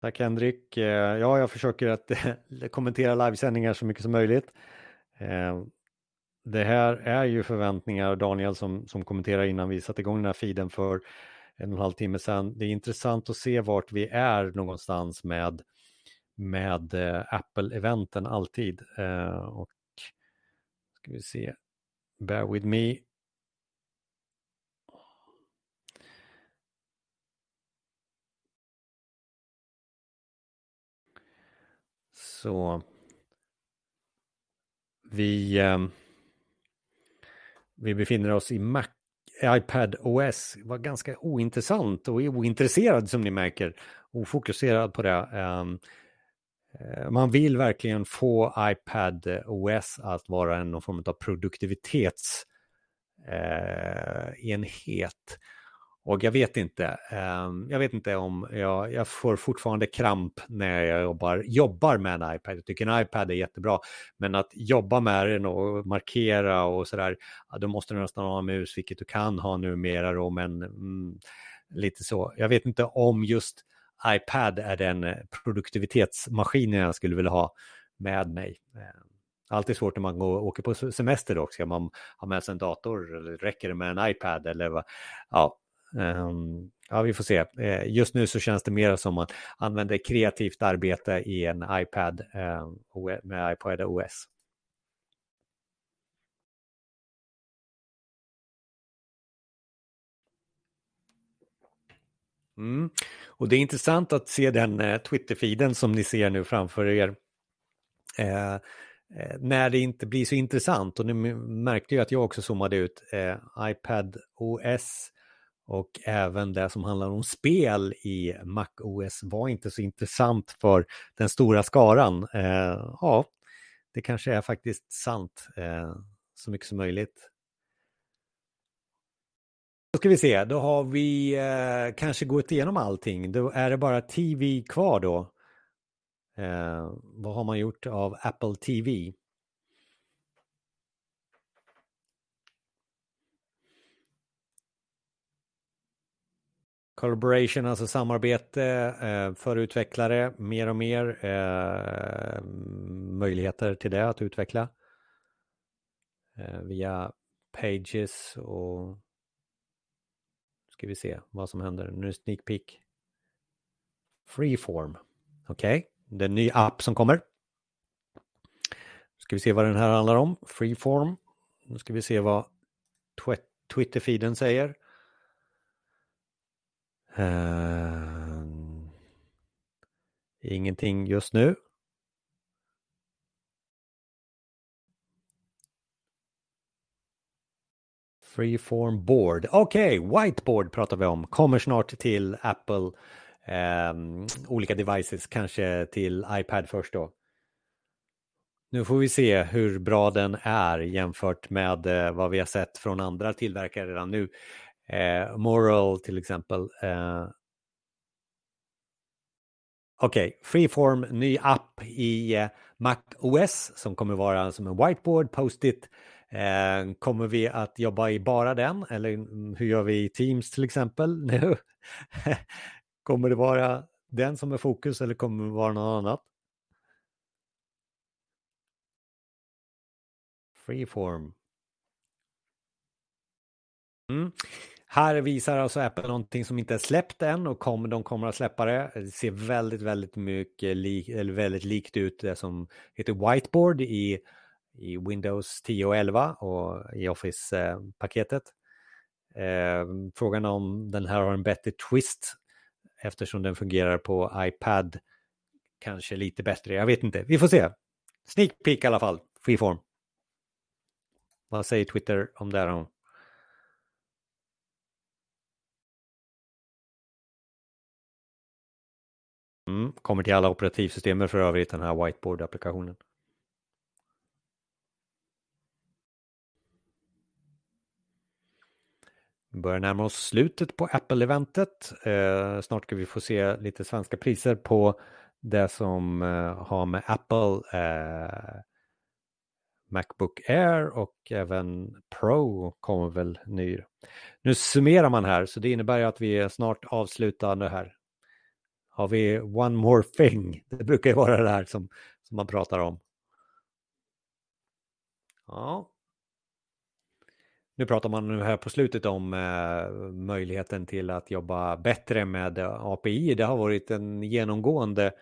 Tack Henrik. Eh, ja, jag försöker att (laughs) kommentera livesändningar så mycket som möjligt. Det här är ju förväntningar, Daniel som, som kommenterar innan vi satte igång den här feeden för en och en halv timme sedan. Det är intressant att se vart vi är någonstans med, med eh, Apple-eventen alltid. Eh, och ska vi se, bear with me. Så vi, eh, vi befinner oss i Mac iPad OS var ganska ointressant och ointresserad som ni märker. Ofokuserad på det. Ehm, eh, man vill verkligen få iPad OS att vara någon form av produktivitetsenhet. Eh, och jag vet inte, ehm, jag vet inte om jag, jag får fortfarande kramp när jag jobbar, jobbar med en iPad. Jag tycker en iPad är jättebra, men att jobba med den och markera och sådär, då måste du nästan ha en mus, vilket du kan ha numera då, men mm, lite så. Jag vet inte om just iPad är den produktivitetsmaskinen jag skulle vilja ha med mig. Ehm, alltid svårt när man går, åker på semester då, ska man ha med sig en dator eller räcker det med en iPad eller vad? Ja, Ehm, ja, vi får se. Uh, just nu så känns det mer som att använda kreativt arbete i en iPad uh, med iPad OS. Mm. Och det är intressant att se den uh, Twitter-feeden som ni ser nu framför er. Uh, när det inte blir så intressant och nu märkte jag att jag också zoomade ut iPad OS och även det som handlar om spel i MacOS var inte så intressant för den stora skaran. Eh, ja, det kanske är faktiskt sant eh, så mycket som möjligt. Då ska vi se, då har vi eh, kanske gått igenom allting. Då är det bara TV kvar då. Eh, vad har man gjort av Apple TV? Collaboration, alltså samarbete eh, för utvecklare, mer och mer eh, möjligheter till det att utveckla eh, via Pages och ska vi se vad som händer. Nu är det Sneak Peek. Freeform. Okej, okay. det är en ny app som kommer. Ska vi se vad den här handlar om. Freeform. Nu ska vi se vad Twitter-feeden säger. Uh, ingenting just nu. Freeform board. Okej, okay, whiteboard pratar vi om. Kommer snart till Apple. Um, olika devices, kanske till iPad först då. Nu får vi se hur bra den är jämfört med eh, vad vi har sett från andra tillverkare redan nu. Eh, Moral till exempel. Eh, Okej, okay. Freeform, ny app i eh, Mac OS som kommer vara som en whiteboard, post-it. Eh, kommer vi att jobba i bara den eller mm, hur gör vi i Teams till exempel nu? (laughs) kommer det vara den som är fokus eller kommer det vara något annat? Freeform. Mm. Här visar alltså Apple någonting som inte är släppt än och kom, de kommer att släppa det. Det ser väldigt, väldigt mycket lik, eller väldigt likt ut det som heter Whiteboard i, i Windows 10 och 11 och i Office-paketet. Eh, frågan om den här har en bättre twist eftersom den fungerar på iPad kanske lite bättre. Jag vet inte, vi får se. Sneak peek i alla fall, freeform. Vad säger Twitter om det här? Mm, kommer till alla operativsystem för övrigt den här whiteboard-applikationen. Vi börjar närma oss slutet på Apple-eventet. Eh, snart ska vi få se lite svenska priser på det som eh, har med Apple eh, Macbook Air och även Pro kommer väl ny. Nu summerar man här så det innebär ju att vi är snart avslutande här. Har vi one more thing? Det brukar ju vara det här som, som man pratar om. Ja. Nu pratar man nu här på slutet om eh, möjligheten till att jobba bättre med eh, API. Det har varit en genomgående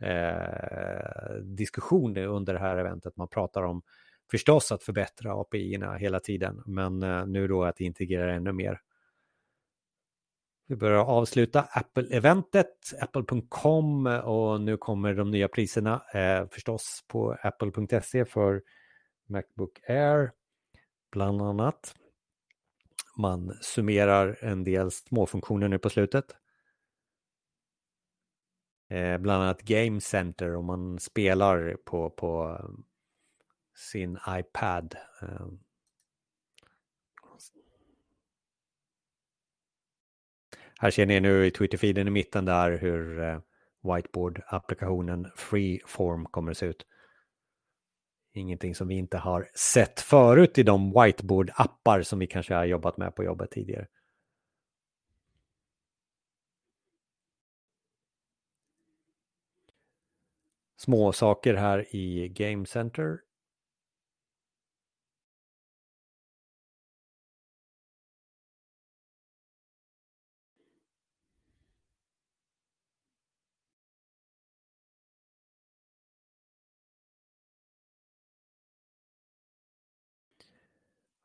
eh, diskussion under det här eventet. Man pratar om förstås att förbättra API-erna hela tiden, men eh, nu då att integrera ännu mer. Vi börjar avsluta Apple-eventet, apple.com och nu kommer de nya priserna eh, förstås på apple.se för Macbook Air bland annat. Man summerar en del småfunktioner nu på slutet. Eh, bland annat Game Center om man spelar på, på eh, sin iPad. Eh, Här ser ni nu i Twitter-feeden i mitten där hur eh, Whiteboard-applikationen Freeform kommer att se ut. Ingenting som vi inte har sett förut i de Whiteboard-appar som vi kanske har jobbat med på jobbet tidigare. Små saker här i Game Center.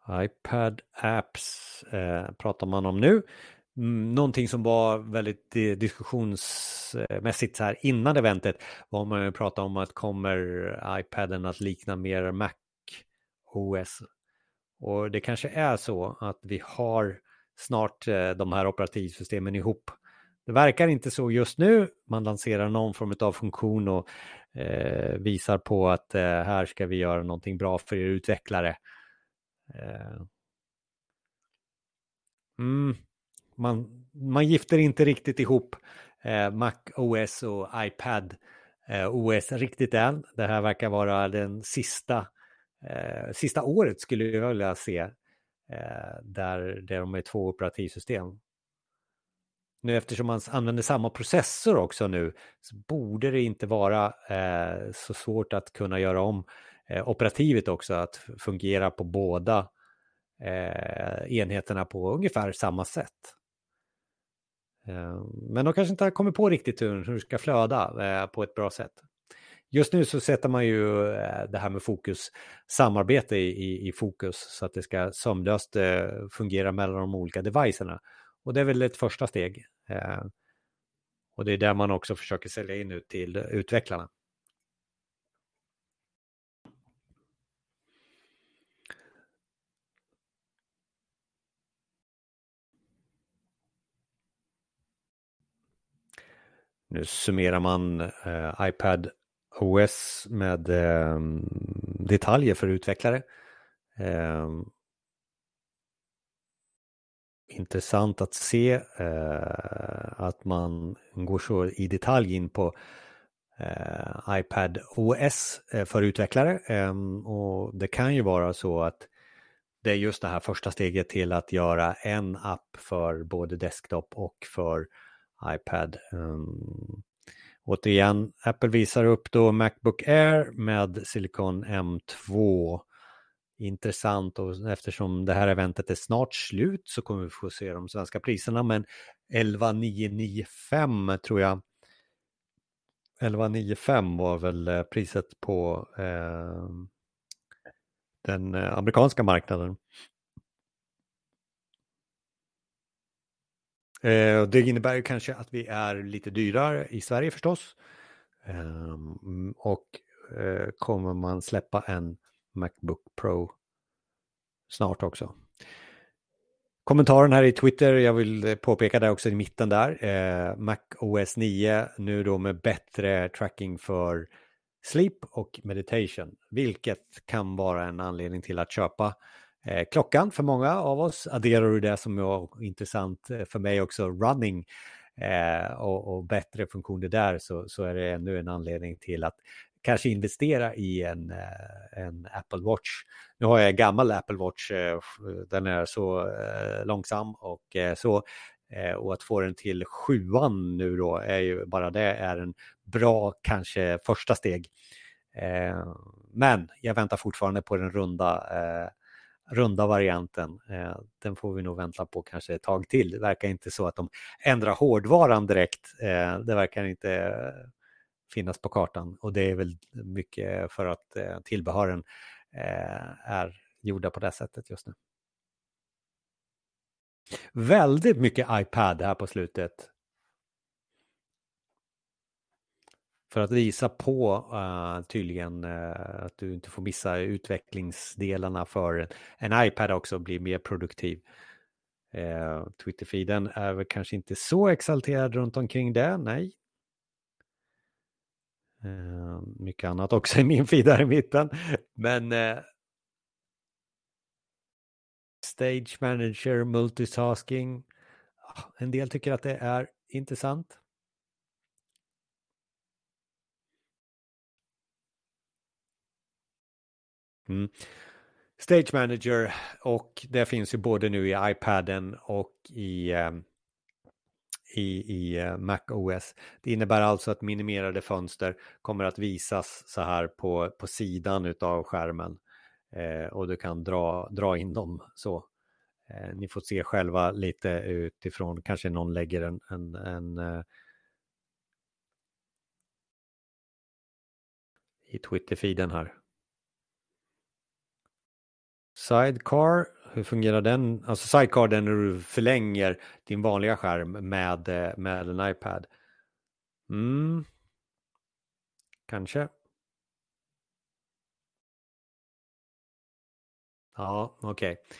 iPad apps eh, pratar man om nu. Mm, någonting som var väldigt eh, diskussionsmässigt så här innan eventet var man ju pratade om att kommer iPaden att likna mer Mac OS. Och det kanske är så att vi har snart eh, de här operativsystemen ihop. Det verkar inte så just nu. Man lanserar någon form av funktion och eh, visar på att eh, här ska vi göra någonting bra för er utvecklare. Eh, mm, man, man gifter inte riktigt ihop eh, Mac OS och iPad eh, OS riktigt än. Det här verkar vara den sista, eh, sista året skulle jag vilja se eh, där, där de är två operativsystem. Nu eftersom man använder samma processor också nu så borde det inte vara eh, så svårt att kunna göra om eh, operativet också att fungera på båda eh, enheterna på ungefär samma sätt. Eh, men de kanske inte har kommit på riktigt hur det ska flöda eh, på ett bra sätt. Just nu så sätter man ju eh, det här med fokus, samarbete i, i, i fokus så att det ska sömlöst eh, fungera mellan de olika devicerna. Och det är väl ett första steg. Eh, och det är där man också försöker sälja in ut till utvecklarna. Nu summerar man eh, iPad OS med eh, detaljer för utvecklare. Eh, intressant att se eh, att man går så i detalj in på eh, iPad OS eh, för utvecklare. Ehm, och det kan ju vara så att det är just det här första steget till att göra en app för både desktop och för iPad. Um, återigen, Apple visar upp då Macbook Air med Silicon M2. Intressant och eftersom det här eventet är snart slut så kommer vi få se de svenska priserna men 11995 tror jag 1195 var väl eh, priset på ehm, eh, den amerikanska marknaden. Eh, det innebär ju kanske att vi är lite dyrare i Sverige förstås. Eh, och eh, kommer man släppa en Macbook Pro snart också. Kommentaren här i Twitter, jag vill påpeka det också i mitten där. Eh, Mac OS 9 nu då med bättre tracking för sleep och meditation, vilket kan vara en anledning till att köpa eh, Eh, klockan för många av oss. Adderar du det som är intressant eh, för mig också, running eh, och, och, bättre funktioner där så, så är det ännu en anledning till att kanske investera i en, eh, en Apple Watch. Nu har jag en gammal Apple Watch, den är så långsam och så och att få den till sjuan nu då är ju bara det är en bra kanske första steg. Men jag väntar fortfarande på den runda runda varianten. Eh, den får vi nog vänta på kanske ett tag till. Det verkar inte så att de ändrar hårdvaran direkt. Eh, det verkar inte eh, finnas på kartan och det är väl mycket för att eh, tillbehören eh, är gjorda på det sättet just nu. Väldigt mycket iPad här på slutet. För att visa på uh, tydligen uh, att du inte får missa utvecklingsdelarna för en iPad också blir mer produktiv. Uh, Twitterfeeden är väl kanske inte så exalterad runt omkring det, nej. Uh, mycket annat också i min feed där i mitten. Men Stage Manager, multitasking. Ah, en del tycker att det är intressant. Mm. Stage Manager och det finns ju både nu i iPaden och i, ehm, i, i eh, Mac OS. Det innebär alltså att minimerade fönster kommer att visas så här på, på sidan av skärmen eh, och du kan dra, dra in dem så. Eh, ni får se själva lite utifrån, kanske någon lägger en, en, en eh, i Twitter-feeden här. Sidecar, hur fungerar den? Alltså sidecar den när du förlänger din vanliga skärm med, eh, med en iPad. Mm. Kanske. Ja, okej. Okay.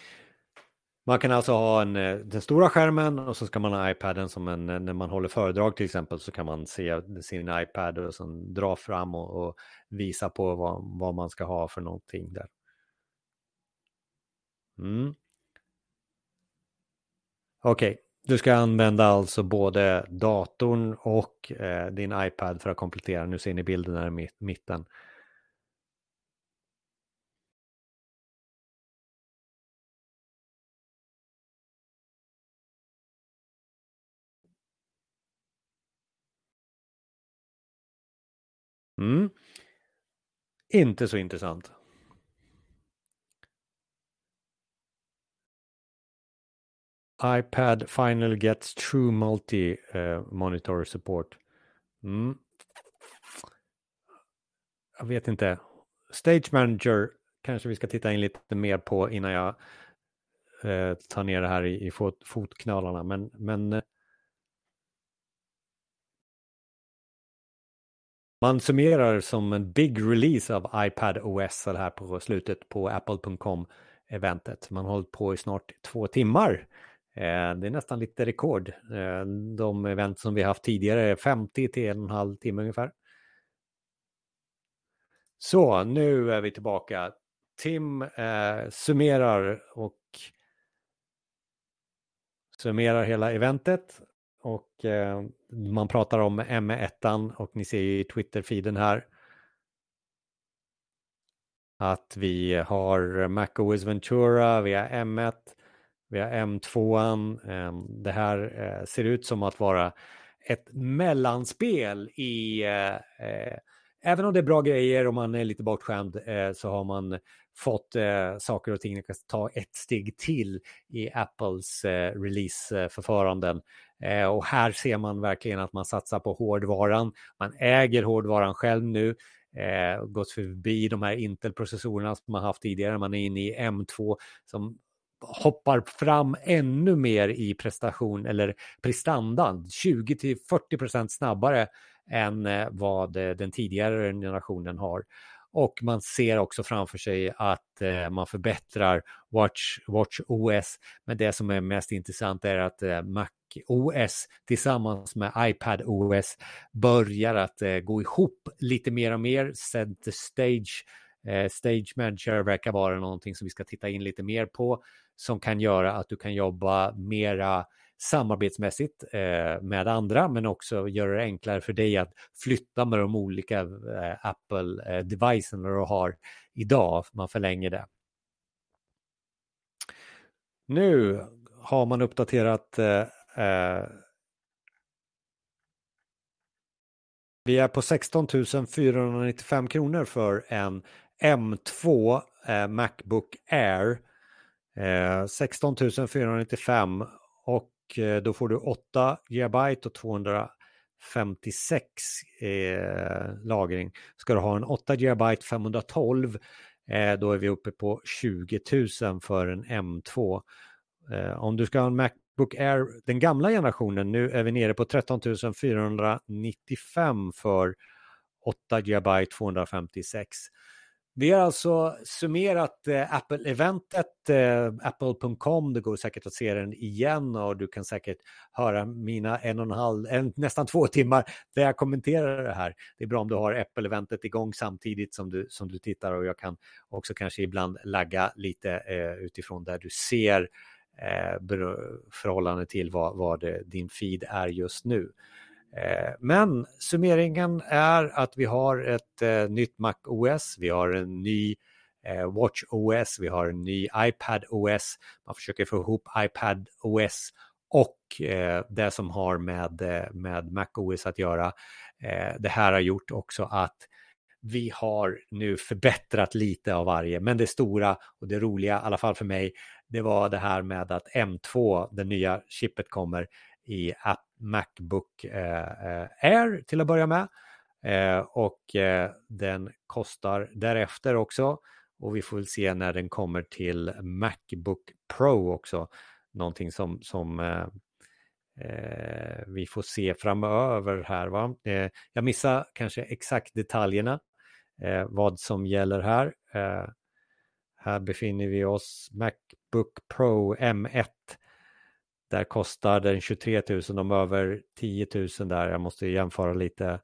Man kan alltså ha en, eh, den stora skärmen och så ska man ha iPaden som en, eh, när man håller föredrag till exempel så kan man se sin iPad och sen dra fram och, och visa på vad, vad man ska ha för någonting där. Mm. Okej, okay. du ska använda alltså både datorn och eh, din iPad för att komplettera. Nu ser ni bilden här i mitten. Mm. Inte så intressant. iPad final gets true multi uh, monitor support. Mm. Jag vet inte. Stage Manager kanske vi ska titta in lite mer på innan jag uh, tar ner det här i, i fot, fotknölarna. Men, men uh, man summerar som en big release av iPad OS här på slutet på apple.com eventet. Man har hållit på i snart två timmar. Eh, det är nästan lite rekord. Eh, de event som vi haft tidigare är 50 till en och en halv timme ungefär. Så, nu är vi tillbaka. Tim eh, summerar och summerar hela eventet och eh, man pratar om M1 och ni ser i Twitter-feeden här att vi har MacOS Ventura, vi har M1, vi har M2. Ehm, det här eh, ser ut som att vara ett mellanspel i, eh, eh, även om det är bra grejer och man är lite bortskämd så har man fått saker och ting att ta ett steg till i Apples releaseförfaranden. och här ser man verkligen att man satsar på hårdvaran. Man äger hårdvaran själv nu eh, gått förbi de här Intel-processorerna som man haft tidigare. Man är inne i M2 som hoppar fram ännu mer i prestation eller prestandan, 20 till 40 procent snabbare än eh, vad eh, den tidigare generationen har. Och man ser också framför sig att eh, man förbättrar Watch, Watch OS. Men det som är mest intressant är att eh, Mac OS tillsammans med iPad OS börjar att eh, gå ihop lite mer och mer. Center Stage, eh, Stage Manager verkar vara någonting som vi ska titta in lite mer på som kan göra att du kan jobba mera samarbetsmässigt eh, med andra men också göra det enklare för dig att flytta med de olika eh, Apple-devicen du har idag. Man förlänger det. Nu har man uppdaterat eh, eh, vi är på 16 495 kronor för en M2 eh, Macbook Air. Eh, 16 495 och eh, då får du 8 GB och 256 eh, lagring. Ska du ha en 8 GB 512 eh, då är vi uppe på 20 000 för en M2. Eh, om du ska ha en Macbook Air, den gamla generationen, nu är vi nere på 13 495 för 8 GB 256. Vi har alltså summerat eh, Apple-eventet, eh, apple.com, det går säkert att se den igen och du kan säkert höra mina en och en halv, en, nästan två timmar där jag kommenterar det här. Det är bra om du har Apple-eventet igång samtidigt som du, som du tittar och jag kan också kanske ibland lagga lite eh, utifrån där du ser eh, förhållande till vad, vad det, din feed är just nu. Eh, men summeringen är att vi har ett eh, nytt Mac OS, vi har en ny eh, Watch OS, vi har en ny iPad OS. Man försöker få ihop iPad OS och det som har med, med Mac OS att göra. Det här har gjort också att vi har nu förbättrat lite av varje, men det stora och det roliga, i alla fall för mig, det var det här med att M2, det nya chippet kommer i App Macbook eh, eh, Air till att börja med. Eh, och den kostar därefter också. Och vi får väl se när den kommer till Macbook Pro också. Någonting som, som eh, vi får se framöver här. Va? jag missar kanske exakt detaljerna vad som gäller här. Här befinner vi oss Macbook Pro M1. Där kostar den 23 000, de över 10 000 där. Jag måste jämföra lite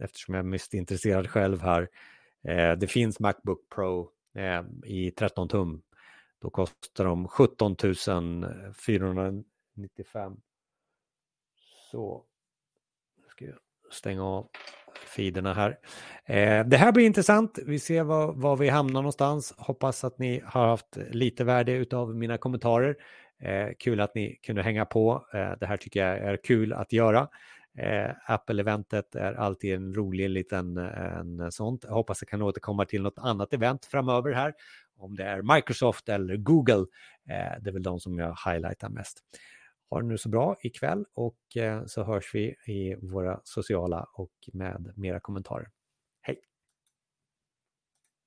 eftersom jag är mest intresserad själv här. Eh, det finns Macbook Pro eh, i 13 tum. Då kostar de 17 495. Så, nu ska jag stänga av feederna här. Eh, det här blir intressant. Vi ser var, var, vi hamnar någonstans. Hoppas att ni har haft lite värde av mina kommentarer. Eh, kul att ni kunde hänga på. Eh, det här tycker jag är kul att göra. Eh, Apple-eventet är alltid en rolig liten en sånt. Jag hoppas jag kan återkomma till något annat event framöver här. om det är Microsoft eller Google. Eh, det är väl de som jag highlightar mest. Ha det nu så bra ikväll och eh, så hörs vi i våra sociala och med mera kommentarer.